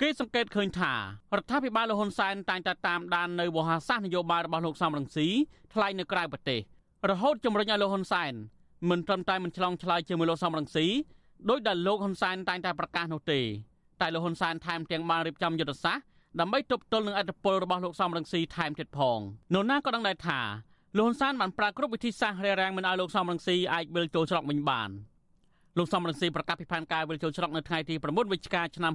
គេសង្កេតឃើញថារដ្ឋាភិបាលលហ៊ុនសែនតែងតែតាមដាននៅវោហារសាស្ត្រនយោបាយរបស់លោកសំរងស៊ីថ្លែងនៅក្រៅប្រទេសរហូតជំរុញឲ្យលោកហ៊ុនសែន មិនត្រឹមតែមិនឆ្លងឆ្លើយជាមួយលោកសំរងស៊ីដោយដែលលោកហ៊ុនសែនតែងតែប្រកាសនោះទេតែលោកហ៊ុនសែនថែមទាំងបានរៀបចំយុទ្ធសាស្ត្រដើម្បីទប់ទល់នឹងអធិបុលរបស់លោកសំរងស៊ីថែមទៀតផងនោះណាក៏ដឹងដែរថាលោកហ៊ុនសែនបានប្រើគ្រប់វិធីសាស្ត្ររារាំងមិនឲ្យលោកសំរងស៊ីអាចវិលចូលច្រកវិញបានលោកសំរងស៊ីប្រកាសពីផែនការវិលចូលច្រកនៅថ្ងៃទី9វិច្ឆិកាឆ្នាំ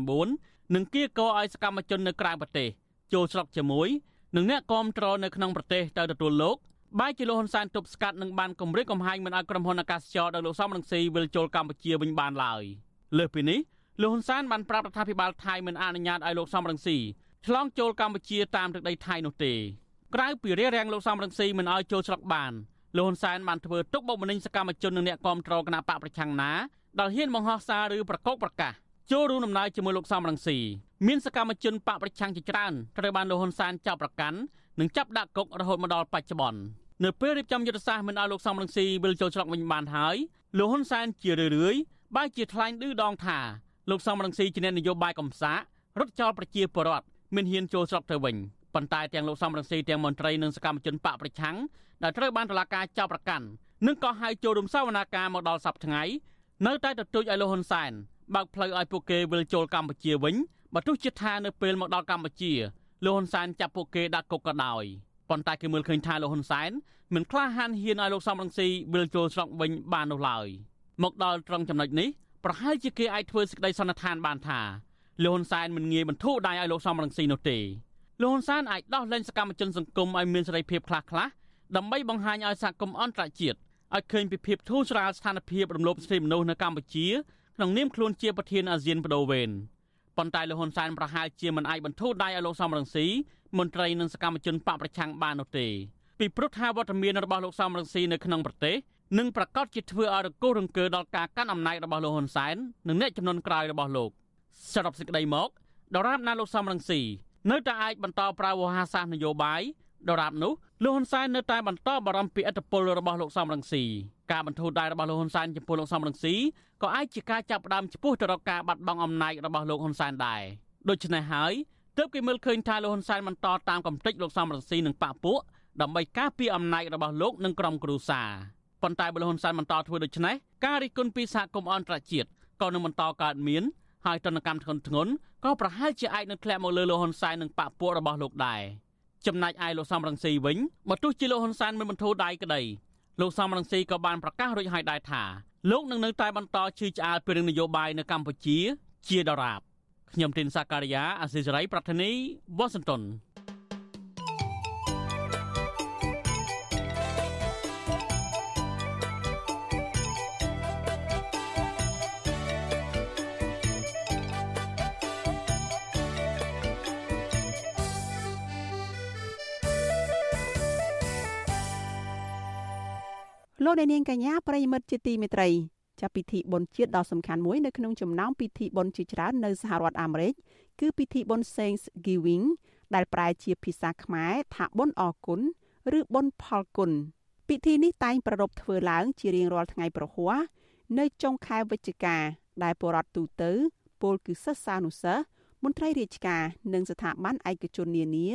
2019និងគៀកោឲ្យសកម្មជននៅក្រៅប្រទេសចូលច្រកជាមួយនឹងអ្នកគាំទ្រនៅក្នុងប្រទេសទៅទទួលលោក បែរជាលោកហ៊ុនសែនទប់ស្កាត់និងបានគម្រាមកំហែងមិនឲ្យក្រុមហ៊ុនអាកាសចរដោយលោកសំរងស៊ីវិលចូលកម្ពុជាវិញបានឡើយលើសពីនេះលោកហ៊ុនសែនបានប្រាប់រដ្ឋាភិបាលថៃមិនអនុញ្ញាតឲ្យលោកសំរងស៊ីឆ្លងចូលកម្ពុជាតាមទឹកដីថៃនោះទេក្រៅពីរារាំងលោកសំរងស៊ីមិនឲ្យចូលស្រុកបានលោកហ៊ុនសែនបានធ្វើទុកបុកម្នេញសកម្មជននិងអ្នកគាំទ្រគណៈបកប្រឆាំងណាដែលហ៊ានបង្ហោះសារឬប្រកោកប្រកាសចូលរួមដំណើរជាមួយលោកសំរងស៊ីមានសកម្មជនបកប្រឆាំងជាច្រើនត្រូវបានលោកហ៊ុនសែនចាប់ប្រកាន់និងចាប់ដាក់គុករហូតមកដល់បច្ចុប្បន្ន នៅពេលរៀបចំយុទ្ធសាស្ត្រមិនឲ្យលោកសំរងស៊ីវិលចូលច្រកវិញបានហើយលោកហ៊ុនសែនជារឿយៗបែរជាថ្លែងឌឺដងថាលោកសំរងស៊ីជាអ្នកនយោបាយកំសាករត់ចោលប្រជាពលរដ្ឋមិនហ៊ានចូលស្រុកទៅវិញប៉ុន្តែទាំងលោកសំរងស៊ីទាំងមន្ត្រីនិងសកម្មជនបកប្រឆាំងដែលត្រូវបានតុលាការចាប់ប្រកាន់និងក៏ហៅចូលរំសាវនាការមកដល់សប្តាហ៍ថ្ងៃនៅតែទទូចឲ្យលោកហ៊ុនសែនបើកផ្លូវឲ្យពួកគេវិលចូលកម្ពុជាវិញបើទោះជាថានៅពេលមកដល់កម្ពុជាលោកហ៊ុនសែនចាប់ពួកគេដាក់គុកក៏ដោយ ប៉ុន្តែគេមើលឃើញថាលោកហ៊ុនសែនមិនក្លាហានហ៊ានឲ្យលោកសំរងស៊ីវិលចូលស្រុកវិញបាននោះឡើយមកដល់ត្រង់ចំណុចនេះប្រហែលជាគេអាចធ្វើសេចក្តីសន្និដ្ឋានបានថាលោកហ៊ុនសែនមិនងាយបន្ធូរដៃឲ្យលោកសំរងស៊ីនោះទេលោកហ៊ុនសែនអាចដោះលែងសកម្មជនសង្គមឲ្យមានសេរីភាពខ្លះខ្លះដើម្បីបង្ហាញឲ្យសហគមន៍អន្តរជាតិឲ្យឃើញពីភាពធូរស្រាលស្ថានភាពរំលោភសិទ្ធិមនុស្សនៅកម្ពុជាក្នុងនាមខ្លួនជាប្រធានអាស៊ានបដូវវេនប៉ុន្តែលោកហ៊ុនសែនប្រហែលជាមិនអាចបន្ធូរដៃឲ្យលោកសំរងស៊ី មន្ត្រីនិងសកម្មជនបកប្រឆាំងបាននោះទេពីព្រោះថាវត្តមានរបស់លោកសំរងស៊ីនៅក្នុងប្រទេសនឹងប្រកាសជាធ្វើឲ្យរង្គោះរង្គើដល់ការកាន់អំណាចរបស់លោកហ៊ុនសែននិងអ្នកចំនួនក្រោយរបស់លោកសរុបសេចក្តីមកដរាបណាលោកសំរងស៊ីនៅតែអាចបន្តប្រើវោហារសាស្ត្រនយោបាយដរាបនោះលោកហ៊ុនសែននៅតែបន្តបារម្ភពីឥទ្ធិពលរបស់លោកសំរងស៊ីការបន្ធូរដៃរបស់លោកហ៊ុនសែនចំពោះលោកសំរងស៊ីក៏អាចជាការចាប់ផ្ដើមចំពោះទៅរកការបាត់បង់អំណាចរបស់លោកហ៊ុនសែនដែរដូច្នេះហើយ ទើបគេមើលឃើញថាលោកហ៊ុនសែនបន្តតាមកំទេចលោកសំរងស៊ីនិងបកពួកដើម្បីការពារអំណាចរបស់លោកនិងក្រុមគ្រួសារប៉ុន្តែបើលោកហ៊ុនសែនបន្តធ្វើដូច្នេះការរិះគន់ពីសហគមន៍អន្តរជាតិក៏នឹងបន្តកើតមានហើយទណ្ឌកម្មធ្ងន់ធ្ងរក៏ប្រហែលជាអាចនឹងធ្លាក់មកលើលោកហ៊ុនសែននិងបកពួករបស់លោកដែរចំណែកឯលោកសំរងស៊ីវិញបើទោះជាលោកហ៊ុនសែនមិនបន្ធូរដៃក្តីលោកសំរងស៊ីក៏បានប្រកាសរួចហើយដែរថាលោកនឹងនៅតែបន្តជឿឆ្អាលពីរឿងនយោបាយនៅកម្ពុជាជាដរាប ខ្ញុំទីនសាការីយ៉ាអសិសរីប្រធានីវ៉ាស៊ីនតោនលោកអ្នកនាងកញ្ញាប្រិយមិត្តជាទីមេត្រី ចាប់ពិធីបុណ្យជាតិដ៏សំខាន់មួយនៅក្នុងចំណោមពិធីបុណ្យជាច្រើននៅសហរដ្ឋអាមេរិកគឺពិធីបុណ្យ Thanksgiving ដែលប្រែជាភាសាខ្មែរថាបុណ្យអរគុណឬបុណ្យផលគុណពិធីនេះតែងប្រារព្ធធ្វើឡើងជារៀងរាល់ថ្ងៃប្រហ័សនៅចុងខែវិច្ឆិកាដែលបរដ្ឋទូទៅពលគឺសិស្សានុសិស្សមន្ត្រីរាជការនិងស្ថាប័នឯកជននានា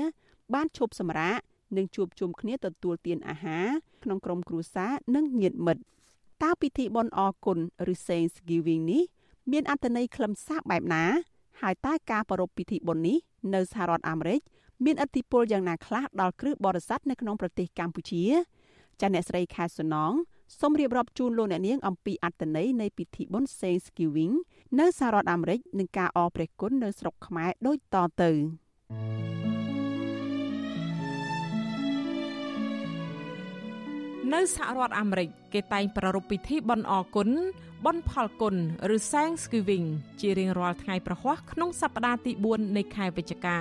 បានឈប់សម្រាកនិងជួបជុំគ្នាទទួលទានអាហារក្នុងក្រុមគ្រួសារនិងញាតិមិត្ត តើពិធីបុណ្យអរគុណឬ Thanksgiving នេះមានអត្ថន័យខ្លឹមសារបែបណា ហើយតើការប្រារព្ធពិធីបុណ្យនេះនៅសហរដ្ឋអាមេរិកមានឥទ្ធិពលយ៉ាងណាខ្លះដល់គ្រឹះបរិស័ទនៅក្នុងប្រទេសកម្ពុជាចាអ្នកស្រីខែសុណងសូមរៀបរាប់ជូនលោកអ្នកនាងអំពីអត្ថន័យនៃពិធីបុណ្យ Thanksgiving នៅសហរដ្ឋអាមេរិកនិងការអរព្រះគុណនៅស្រុកខ្មែរដូចតទៅ thank you នៅសហរដ្ឋអាមេរិកគេតែងប្រារព្ធពិធីបុណ្យអរគុណបុណ្យផលគុណឬ Thanksgiving ជារៀងរាល់ថ្ងៃប្រហ័សក្នុងសប្តាហ៍ទី4នៃខែវិច្ឆិកា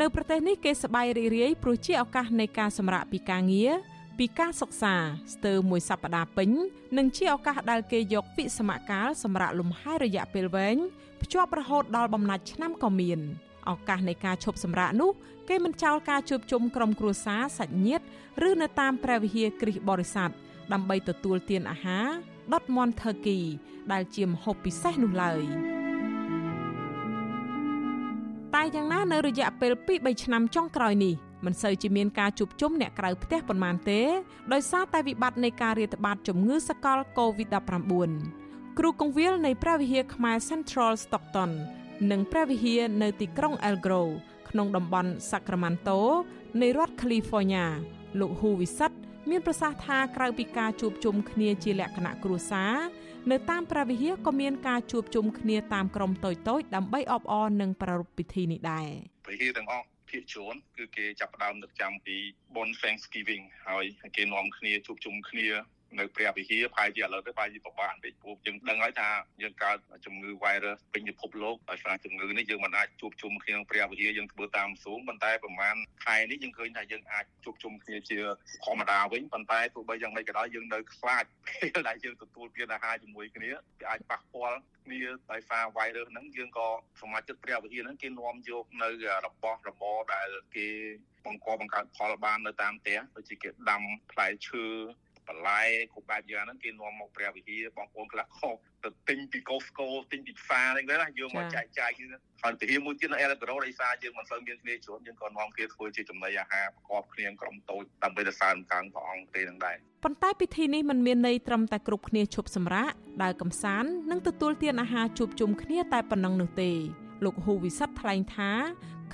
នៅប្រទេសនេះគេសប្បាយរីករាយព្រោះជាឱកាសនៃការសម្រាកពីការងារពីការសិក្សាស្ទើរមួយសប្តាហ៍ពេញនិងជាឱកាសដែលគេយកវិសមកាលសម្រាប់លំហែរយៈពេលវែងភ្ជាប់រហូតដល់បំណាច់ឆ្នាំក៏មាន ឱកាសនៃការឈប់សម្រាកនោះគេមិនចោលការជួបជុំក្រុមគ្រួសារសាច់ញាតិឬនៅតាមព្រះវិហារគ្រិស្តបរិស័ទដើម្បីទទួលទានអាហារដុតមន់ថឺគី ដែលជាម្ហូបពិសេសនោះឡើយ។ថានៅរយៈពេល2-3ឆ្នាំចុងក្រោយនេះមិនសូវជាមានការជួបជុំអ្នកក្រៅផ្ទះប៉ុន្មានទេដោយសារតែវិបត្តិនៃការរាតត្បាតជំងឺសកល COVID-19 គ្រូកងវិលនៃព្រះវិហារខ្មែរ Central Stockton និងព្រះវិហារនៅទីក្រុង El Grove ក្នុងតំបន់ Sacramento នៃរដ្ឋ California លោកហ៊ូវិសិទ្ធមានប្រសាសន៍ថាក្រៅពីការជួបជុំគ្នាជាលក្ខណៈគ្រួសារនៅតាមព្រះវិហារក៏មានការជួបជុំគ្នាតាមក្រុមតូចៗដើម្បីអបអរនិងប្រារព្ធពិធីនេះដែរវិហារទាំងអស់ភាគច្រើនគឺគេចាប់ផ្ដើមនឹកចាំពីបុណ្យ Thanksgiving ហើយគេនាំគ្នាជួបជុំគ្នា នៅព្រះវិហារប្រហែលជាឥឡូវទៅប្រហែលជាពិបាកបន្តិចព្រោះយើងដឹងហើយថាយើងកើតជំងឺ virus ពេញពិភពលោកដោយសារជំងឺនេះយើងមិនអាចជួបជុំគ្នាក្នុងព្រះវិហារយើងធ្វើតាមស៊ូមប៉ុន្តែប្រហែលខែនេះយើងឃើញថាយើងអាចជួបជុំគ្នាជាធម្មតាវិញប៉ុន្តែទោះបីយ៉ាងម៉េចក៏ដោយយើងនៅខ្លាចពេលដែលយើងទទួលទានអាហារជាមួយគ្នាវាអាចប៉ះពាល់គ្នាដោយសារ virus ហ្នឹងយើងក៏សមាជិកព្រះវិហារហ្នឹងគេនាំយកនៅរបស់របរដែលគេបង្កបង្កើតផលបាននៅតាមផ្ទះដូចជាគេដាំផ្លែឈើ បន្លែគ្រប់បែបយ៉ាងហ្នឹងគេនាំមកព្រះវិហារបងប្អូនខ្លះខុសទៅទិញពីកូស្កូទិញពីផ្សារហ្នឹងណាយកមកចែកចាយគឺហើយទៅមួយទៀតនៅអេឡក្រូដោយសារយើងមិនសូវមានគ្នាច្រើនយើងក៏នាំគ្នាធ្វើជាចំណីអាហារប្រកបគ្នាក្រុមតូចដើម្បីទៅសើមកងព្រះអង្គទេនឹងដែរប៉ុន្តែពិធីនេះមិនមានន័យត្រឹមតែគ្រប់គ្នាឈប់សម្រាកដើរកំសាន្តនិងទទួលទានអាហារជួបជុំគ្នាតែប៉ុណ្ណឹងនោះទេលោកហ៊ូវិសិទ្ធថ្លែងថា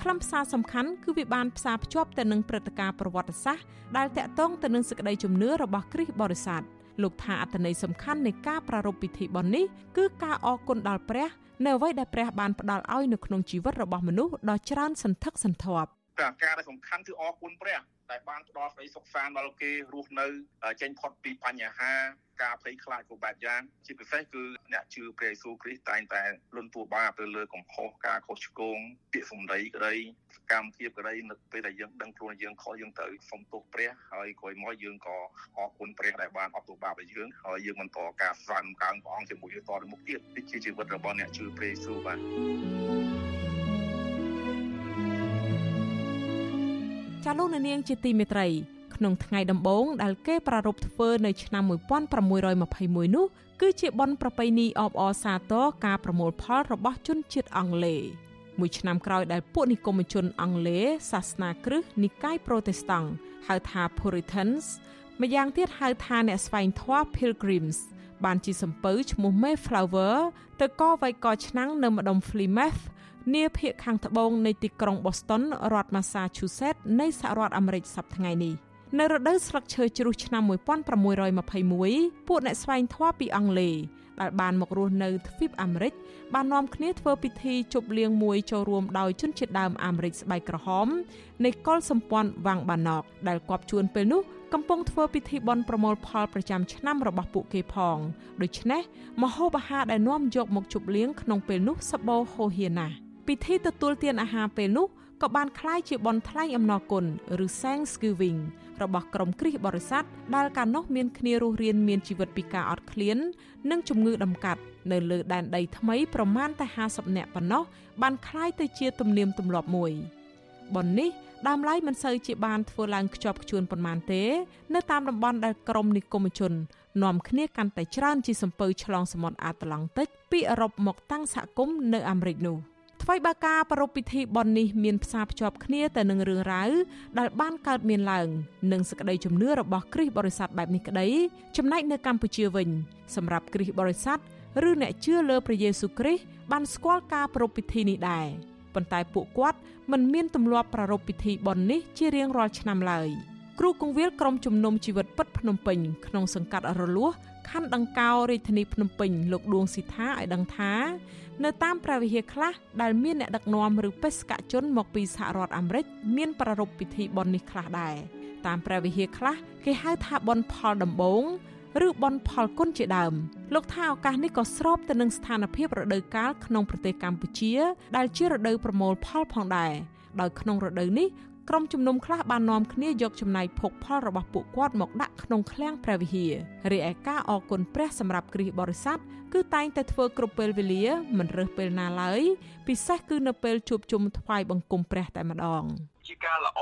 ខ្លឹមសារសំខាន់គឺវាបានផ្សារភ្ជាប់ទៅនឹងព្រឹត្តិការណ៍ប្រវត្តិសាស្ត្រដែលតាក់ទងទៅនឹងសេចក្តីជំនឿរបស់គ្រិស្តបរិស័ទលោកថាអត្ថន័យសំខាន់នៃការប្រារព្ធពិធីបុណ្យនេះគឺការអរគុណដល់ព្រះនៅអ្វីដែលព្រះបានផ្ដល់ឲ្យនៅក្នុងជីវិតរបស់មនុស្សដ៏ច្រើនសន្ធឹកសន្ធាប់តែការដែលសំខាន់គឺអរគុណព្រះ ដែលបានផ្ដល់ក្តីសុខសាន្តដល់គេរស់នៅចេញផុតពីបញ្ហាការភ័យខ្លាចគ្រប់បែបយ៉ាងជាពិសេសគឺអ្នកជឿព្រះយេស៊ូវគ្រីស្ទតែងតែលន់តួបាបទៅលើកំហុសការខុសឆ្គងពាក្យសម្ដីក្តីសកម្មភាពក្តីនៅពេលដែលយើងដឹងខ្លួនយើងខុសយើងទៅសុំទោសព្រះហើយក្រោយមកយើងក៏អរគុណព្រះដែលបានអត់ទោសបាបឲ្យយើងហើយយើងបន្តការស្វែងកើងព្រះអង្គជាមួយយើងតទៅមុខទៀតនេះជាជីវិតរបស់អ្នកជឿព្រះយេស៊ូវបាទ ចាលោកនាងជាទីមេត្រីក្នុងថ្ងៃដំបូងដែលគេប្រារព្ធធ្វើនៅឆ្នាំ1621នោះគឺជាបុណ្យប្រពៃណីអបអរសាទរការប្រមូលផលរបស់ជនជាតិអង់គ្លេសមួយឆ្នាំក្រោយដែលពួកនិគមជនអង់គ្លេសសាសនាគ្រិស្តនិកាយប្រូតេស្តង់ហៅថា Puritans ម្យ៉ាងទៀតហៅថាអ្នកស្វែងធម៌ Pilgrims បានជាសំពៅឈ្មោះ Mayflower ទៅកវៃកឆ្នាំងនៅម្ដុំ Plymouth នាភាគខាងត្បូងនៃទីក្រុង Boston រដ្ឋ Massachusetts នៃសហរដ្ឋអាមេរិកសប្តាហ៍នេះ។នៅរដូវស្លឹកឈើជ្រុះឆ្នាំ1621ពួកអ្នកស្វែងធម៌ពីអង់គ្លេសដែលបានមករស់នៅទ្វីបអាមេរិកបាននាំគ្នាធ្វើពិធីជប់លៀងមួយចូលរួមដោយជនជាតិដើមអាមេរិកស្បែកក្រហមនៃកុលសម្ព័ន្ធវាំងបាណកដែលគប់ជួនពេលនោះកំពុងធ្វើពិធីបន់ប្រមូលផលប្រចាំឆ្នាំរបស់ពួកគេផងដូច្នេះមហោបអាហារដែលនាំយកមកជប់លៀងក្នុងពេលនោះសបោហូហៀណាស់ ពិធីទទួលទានអាហារពេលនោះក៏បានคล้ายជាបន់ថ្លែងអំណរគុណឬ Thanksgiving របស់ក្រុមគ្រីស្ទបរិស័ទដែលកាលនោះមានគ្នារស់រានមានជីវិតពីការអត់ឃ្លាននិងជំងឺដំកាត់នៅលើដែនដីថ្មីប្រមាណតែ50នាក់ប៉ុណ្ណោះបានคล้ายទៅជាទំនៀមទម្លាប់មួយបននេះដើមឡើយមិនសូវជាបានធ្វើឡើងខ្ជាប់ខ្ជួនប៉ុន្មានទេ នៅតាមតំបន់ដែលក្រមនិគមជននាំគ្នាកាន់តែច្រើនជាសំពៅឆ្លងសមុទ្រអាត្លង់តិកពីអឺរ៉ុបមកតាំងសហគមន៍នៅអាមេរិកនោះ។ ថ្មីបើការប្រារព្ធពិធីបុណ្យនេះមានផ្សារភ្ជាប់គ្នាទៅនឹងរឿងរ៉ាវដែលបានកើតមានឡើងនិងសក្តីជំនឿរបស់គ្រិស្តបរិស័ទបែបនេះក្តីចំណែកនៅកម្ពុជាវិញសម្រាប់គ្រិស្តបរិស័ទឬអ្នកជឿលើព្រះយេស៊ូវគ្រីស្ទបានស្គាល់ការប្រារព្ធពិធីនេះដែរប៉ុន្តែពួកគាត់មិនមានទម្លាប់ប្រារព្ធពិធីបុណ្យនេះជារៀងរាល់ឆ្នាំឡើយគ្រូគង្វាលក្រុមជំនុំជីវិតពិតភ្នំពេញក្នុងសង្កាត់រលួស ខណ្ឌដង្កោរាជធានីភ្នំពេញលោកដួងស៊ីថាឲ្យដឹងថា នៅតាមព្រះវិហារខ្លះដែលមានអ្នកដឹកនាំឬបេសកជនមកពីសហរដ្ឋអាមេរិកមានប្រារព្ធពិធីបុណ្យនេះខ្លះដែរតាមព្រះវិហារខ្លះគេហៅថាបុណ្យផលដំបូងឬបនផលគុណជាដើមលោកថាឱកាសនេះក៏ស្របទៅនឹងស្ថានភាពរដូវកាលក្នុងប្រទេសកម្ពុជា ដែលជារដូវប្រមូលផលផងដែរដោយក្នុងរដូវនេះ ក្រុមជំនុំខ្លះបាននាំគ្នាយកចំណាយភោគផលរបស់ពួកគាត់មកដាក់ក្នុងឃ្លាំងព្រះវិហាររីឯការអគុណព្រះសម្រាប់គ្រីស្ទបរិស័ទគឺតែងតែធ្វើគ្រប់ពេលវេលាមិនរើសពេលណាឡើយពិសេសគឺនៅពេលជួបជុំថ្វាយបង្គំព្រះតែម្ដងជាការល្អ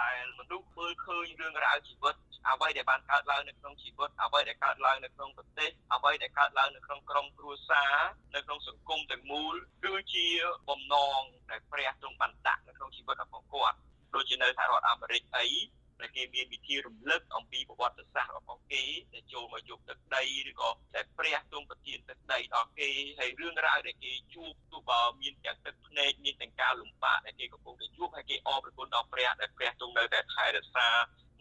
ដែលមនុស្សមើលឃើញរឿងរ៉ាវជីវិតអ្វីដែលបានកើតឡើងនៅក្នុងជីវិតអ្វីដែលកើតឡើងនៅក្នុងប្រទេសអ្វីដែលកើតឡើងនៅក្នុងក្រុមគ្រួសារនៅក្នុងសង្គមទាំងមូលគឺជាបំណងដែលព្រះទ្រង់បានដាក់នៅក្នុងជីវិតរបស់គាត់ ដូចជានៅសហរដ្ឋអាមេរិកអីដែលគេមានវិធីរំលឹកអំពីប្រវត្តិសាស្ត្ររបស់គេដែលចូលមកយកទឹកដីឬក៏ដែលព្រះទ្រង់ប្រទានទឹកដីដល់គេហើយរឿងរ៉ាវដែលគេជួបទោះបើមានទាំងទឹកភ្នែកមានទាំងការលំបាកដែលគេកំពុងតែជួបហើយគេអរព្រគុណដល់ព្រះដែលព្រះទ្រង់នៅតែថែរក្សា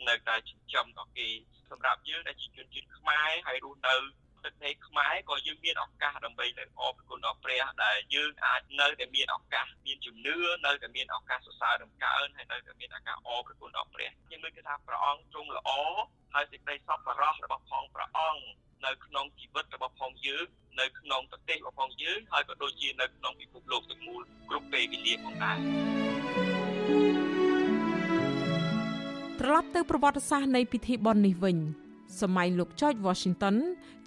នៅតែចិញ្ចឹមដល់គេសម្រាប់យើងដែលជាជនជាតិខ្មែរហើយរស់នៅ ប្រទេសខ្មែរក៏យើងមានឱកាសដើម្បីទៅអរគុណដល់ព្រះដែលយើងអាចនៅតែមានឱកាសមានជំនឿនៅតែមានឱកាសសរសើរដំកើងហើយនៅតែមានឱកាសអរគុណដល់ព្រះយើងមើលគឺថាព្រះអង្គទ្រង់ល្អហើយសេចក្តីសប្បុរសរបស់ផងព្រះអង្គនៅក្នុងជីវិតរបស់ផងយើងនៅក្នុងប្រទេសរបស់ផងយើងហើយក៏ដូចជានៅក្នុងពិភពលោកទាំងមូលគ្រប់ពេលវេលាផងដែរត្រឡប់ទៅប្រវត្តិសាស្ត្រនៃពិធីបុណ្យនេះវិញ សម័យលោក George Washington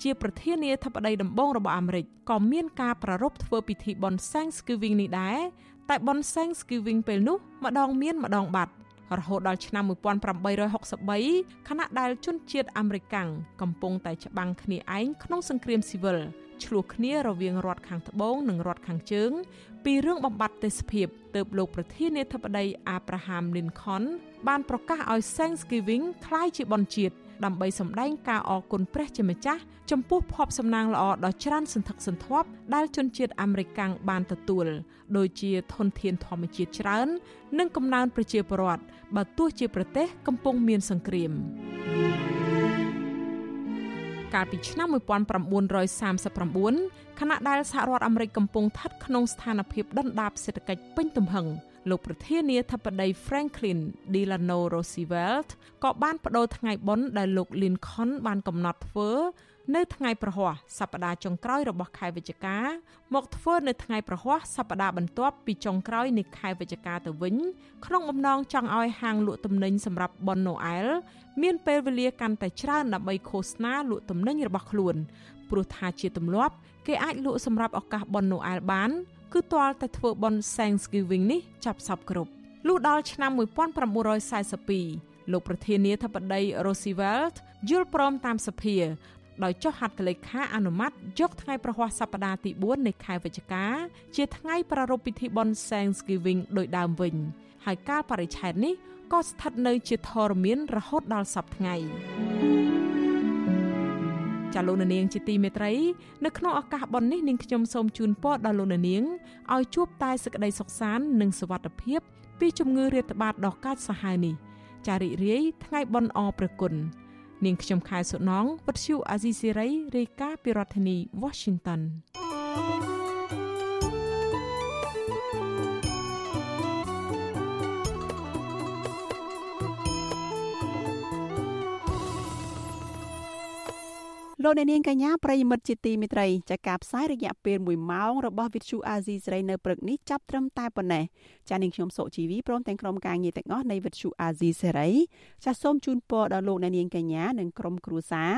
ជាប្រធានាធិបតីដំបូងរបស់អាមេរិកក៏មានការប្រារព្ធធ្វើពិធីបុណ្យ Thanksgiving នេះដែរតែបុណ្យ Thanksgiving ពេលនោះម្ដងមានម្ដងបាត់រហូតដល់ឆ្នាំ1863ខណៈដែលជនជាតិអាមេរិកាំងកំពុងតែច្បាំងគ្នាឯងក្នុងសង្គ្រាមស៊ីវិលឆ្លោះគ្នារវាងរដ្ឋខាងត្បូងនិងរដ្ឋខាងជើងពីរឿងបំបត្តិទេសភាពទើបលោកប្រធានាធិបតីអាប្រាហាមលីនខុនបានប្រកាសឲ្យ Thanksgiving คล้ายជាបុណ្យជាតិ ដើម្បីសម្ដែងការអគុណព្រះជាម្ចាស់ចំពោះភ័ព្វសំណាងល្អដ៏ច្រើនសន្ធឹកសន្ធាប់ដែលជនជាតិអាមេរិកបានទទួលដូចជាធនធានធម្មជាតិច្រើន និងកំណើនប្រជាពលរដ្ឋបើទោះជាប្រទេសកំពុងមានសង្គ្រាមកាលពីឆ្នាំ1939ខណៈដែលសហរដ្ឋអាមេរិកកំពុងស្ថិតក្នុងស្ថានភាពដុនដាបសេដ្ឋកិច្ចពេញទំហឹង លោកប្រធានាធិបតី Franklin Delano Roosevelt ក៏បានបដូរថ្ងៃបុណ្យដែលលោក Lincoln បានកំណត់ធ្វើនៅថ្ងៃប្រហ័សសប្តាហ៍ចុងក្រោយរបស់ខែវិច្ឆិកាមកធ្វើនៅថ្ងៃប្រហ័សសប្តាហ៍បន្ទាប់ពីចុងក្រោយនៃខែវិច្ឆិកាទៅវិញក្នុងបំណងចង់ឲ្យហាងលក់ទំនិញសម្រាប់បុណ្យណូអែលមានពេលវេលាកាន់តែច្រើនដើម្បីឃោសនាលក់ទំនិញរបស់ខ្លួនព្រោះថាជាទម្លាប់គេអាចលក់សម្រាប់ឱកាសបុណ្យណូអែលបាន គឺទាល់តែធ្វើបុណ្យ Thanksgiving នេះចាប់សពគ្រប់លុះដល់ឆ្នាំ1942លោកប្រធានាធិបតី Roosevelt យល់ព្រមតាមសភាដោយចុះហត្ថលេខាអនុម័តយកថ្ងៃប្រហ័សសប្តាហ៍ទី4នៃខែវិច្ឆិកា ជាថ្ងៃប្រារព្ធពិធីបុណ្យ Thanksgiving ដោយដើមវិញហើយកាលបរិច្ឆេទនេះក៏ស្ថិតនៅជាធរមានរហូតដល់សប្តាហ៍ថ្ងៃ ចាលោកនាងជាទីមេត្រីនៅក្នុងឱកាសបុណ្យនេះនាងខ្ញុំសូមជូនពរដល់លោកនាងឲ្យជួបតែសេចក្តីសុខសាន្តនិងសុវត្ថិភាព ពីជំងឺរាតត្បាតដ៏កាចសាហាវនេះចារីករាយថ្ងៃបុណ្យអរព្រគុណនាងខ្ញុំខែសុណងវັດឈូអាស៊ីសេរីរាយការណ៍ពីរដ្ឋធានី Washington thank you លោកអ្នកនាងកញ្ញាប្រិយមិត្តជាទីមេត្រីចាការផ្សាយរយៈពេល1ម៉ោងរបស់ Vithu Azizi ស្រីនៅព្រឹកនេះចាប់ត្រឹមតែប៉ុណ្ណេះចានាងខ្ញុំសុជីវីព្រមទាំងក្រុមការងារទាំងអស់នៃ Vithu Azizi សេរីចាសូមជូនពរដល់លោកអ្នកនាងកញ្ញានិងក្រុមគ្រួសារ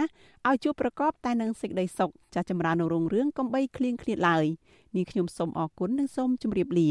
ឲ្យជួបប្រកបតែនឹងសេចក្តីសុខចាចម្រើនរុងរឿងកំបីគ្លៀងគ្លាតឡើយនាងខ្ញុំសូមអរគុណនិងសូមជម្រាបលា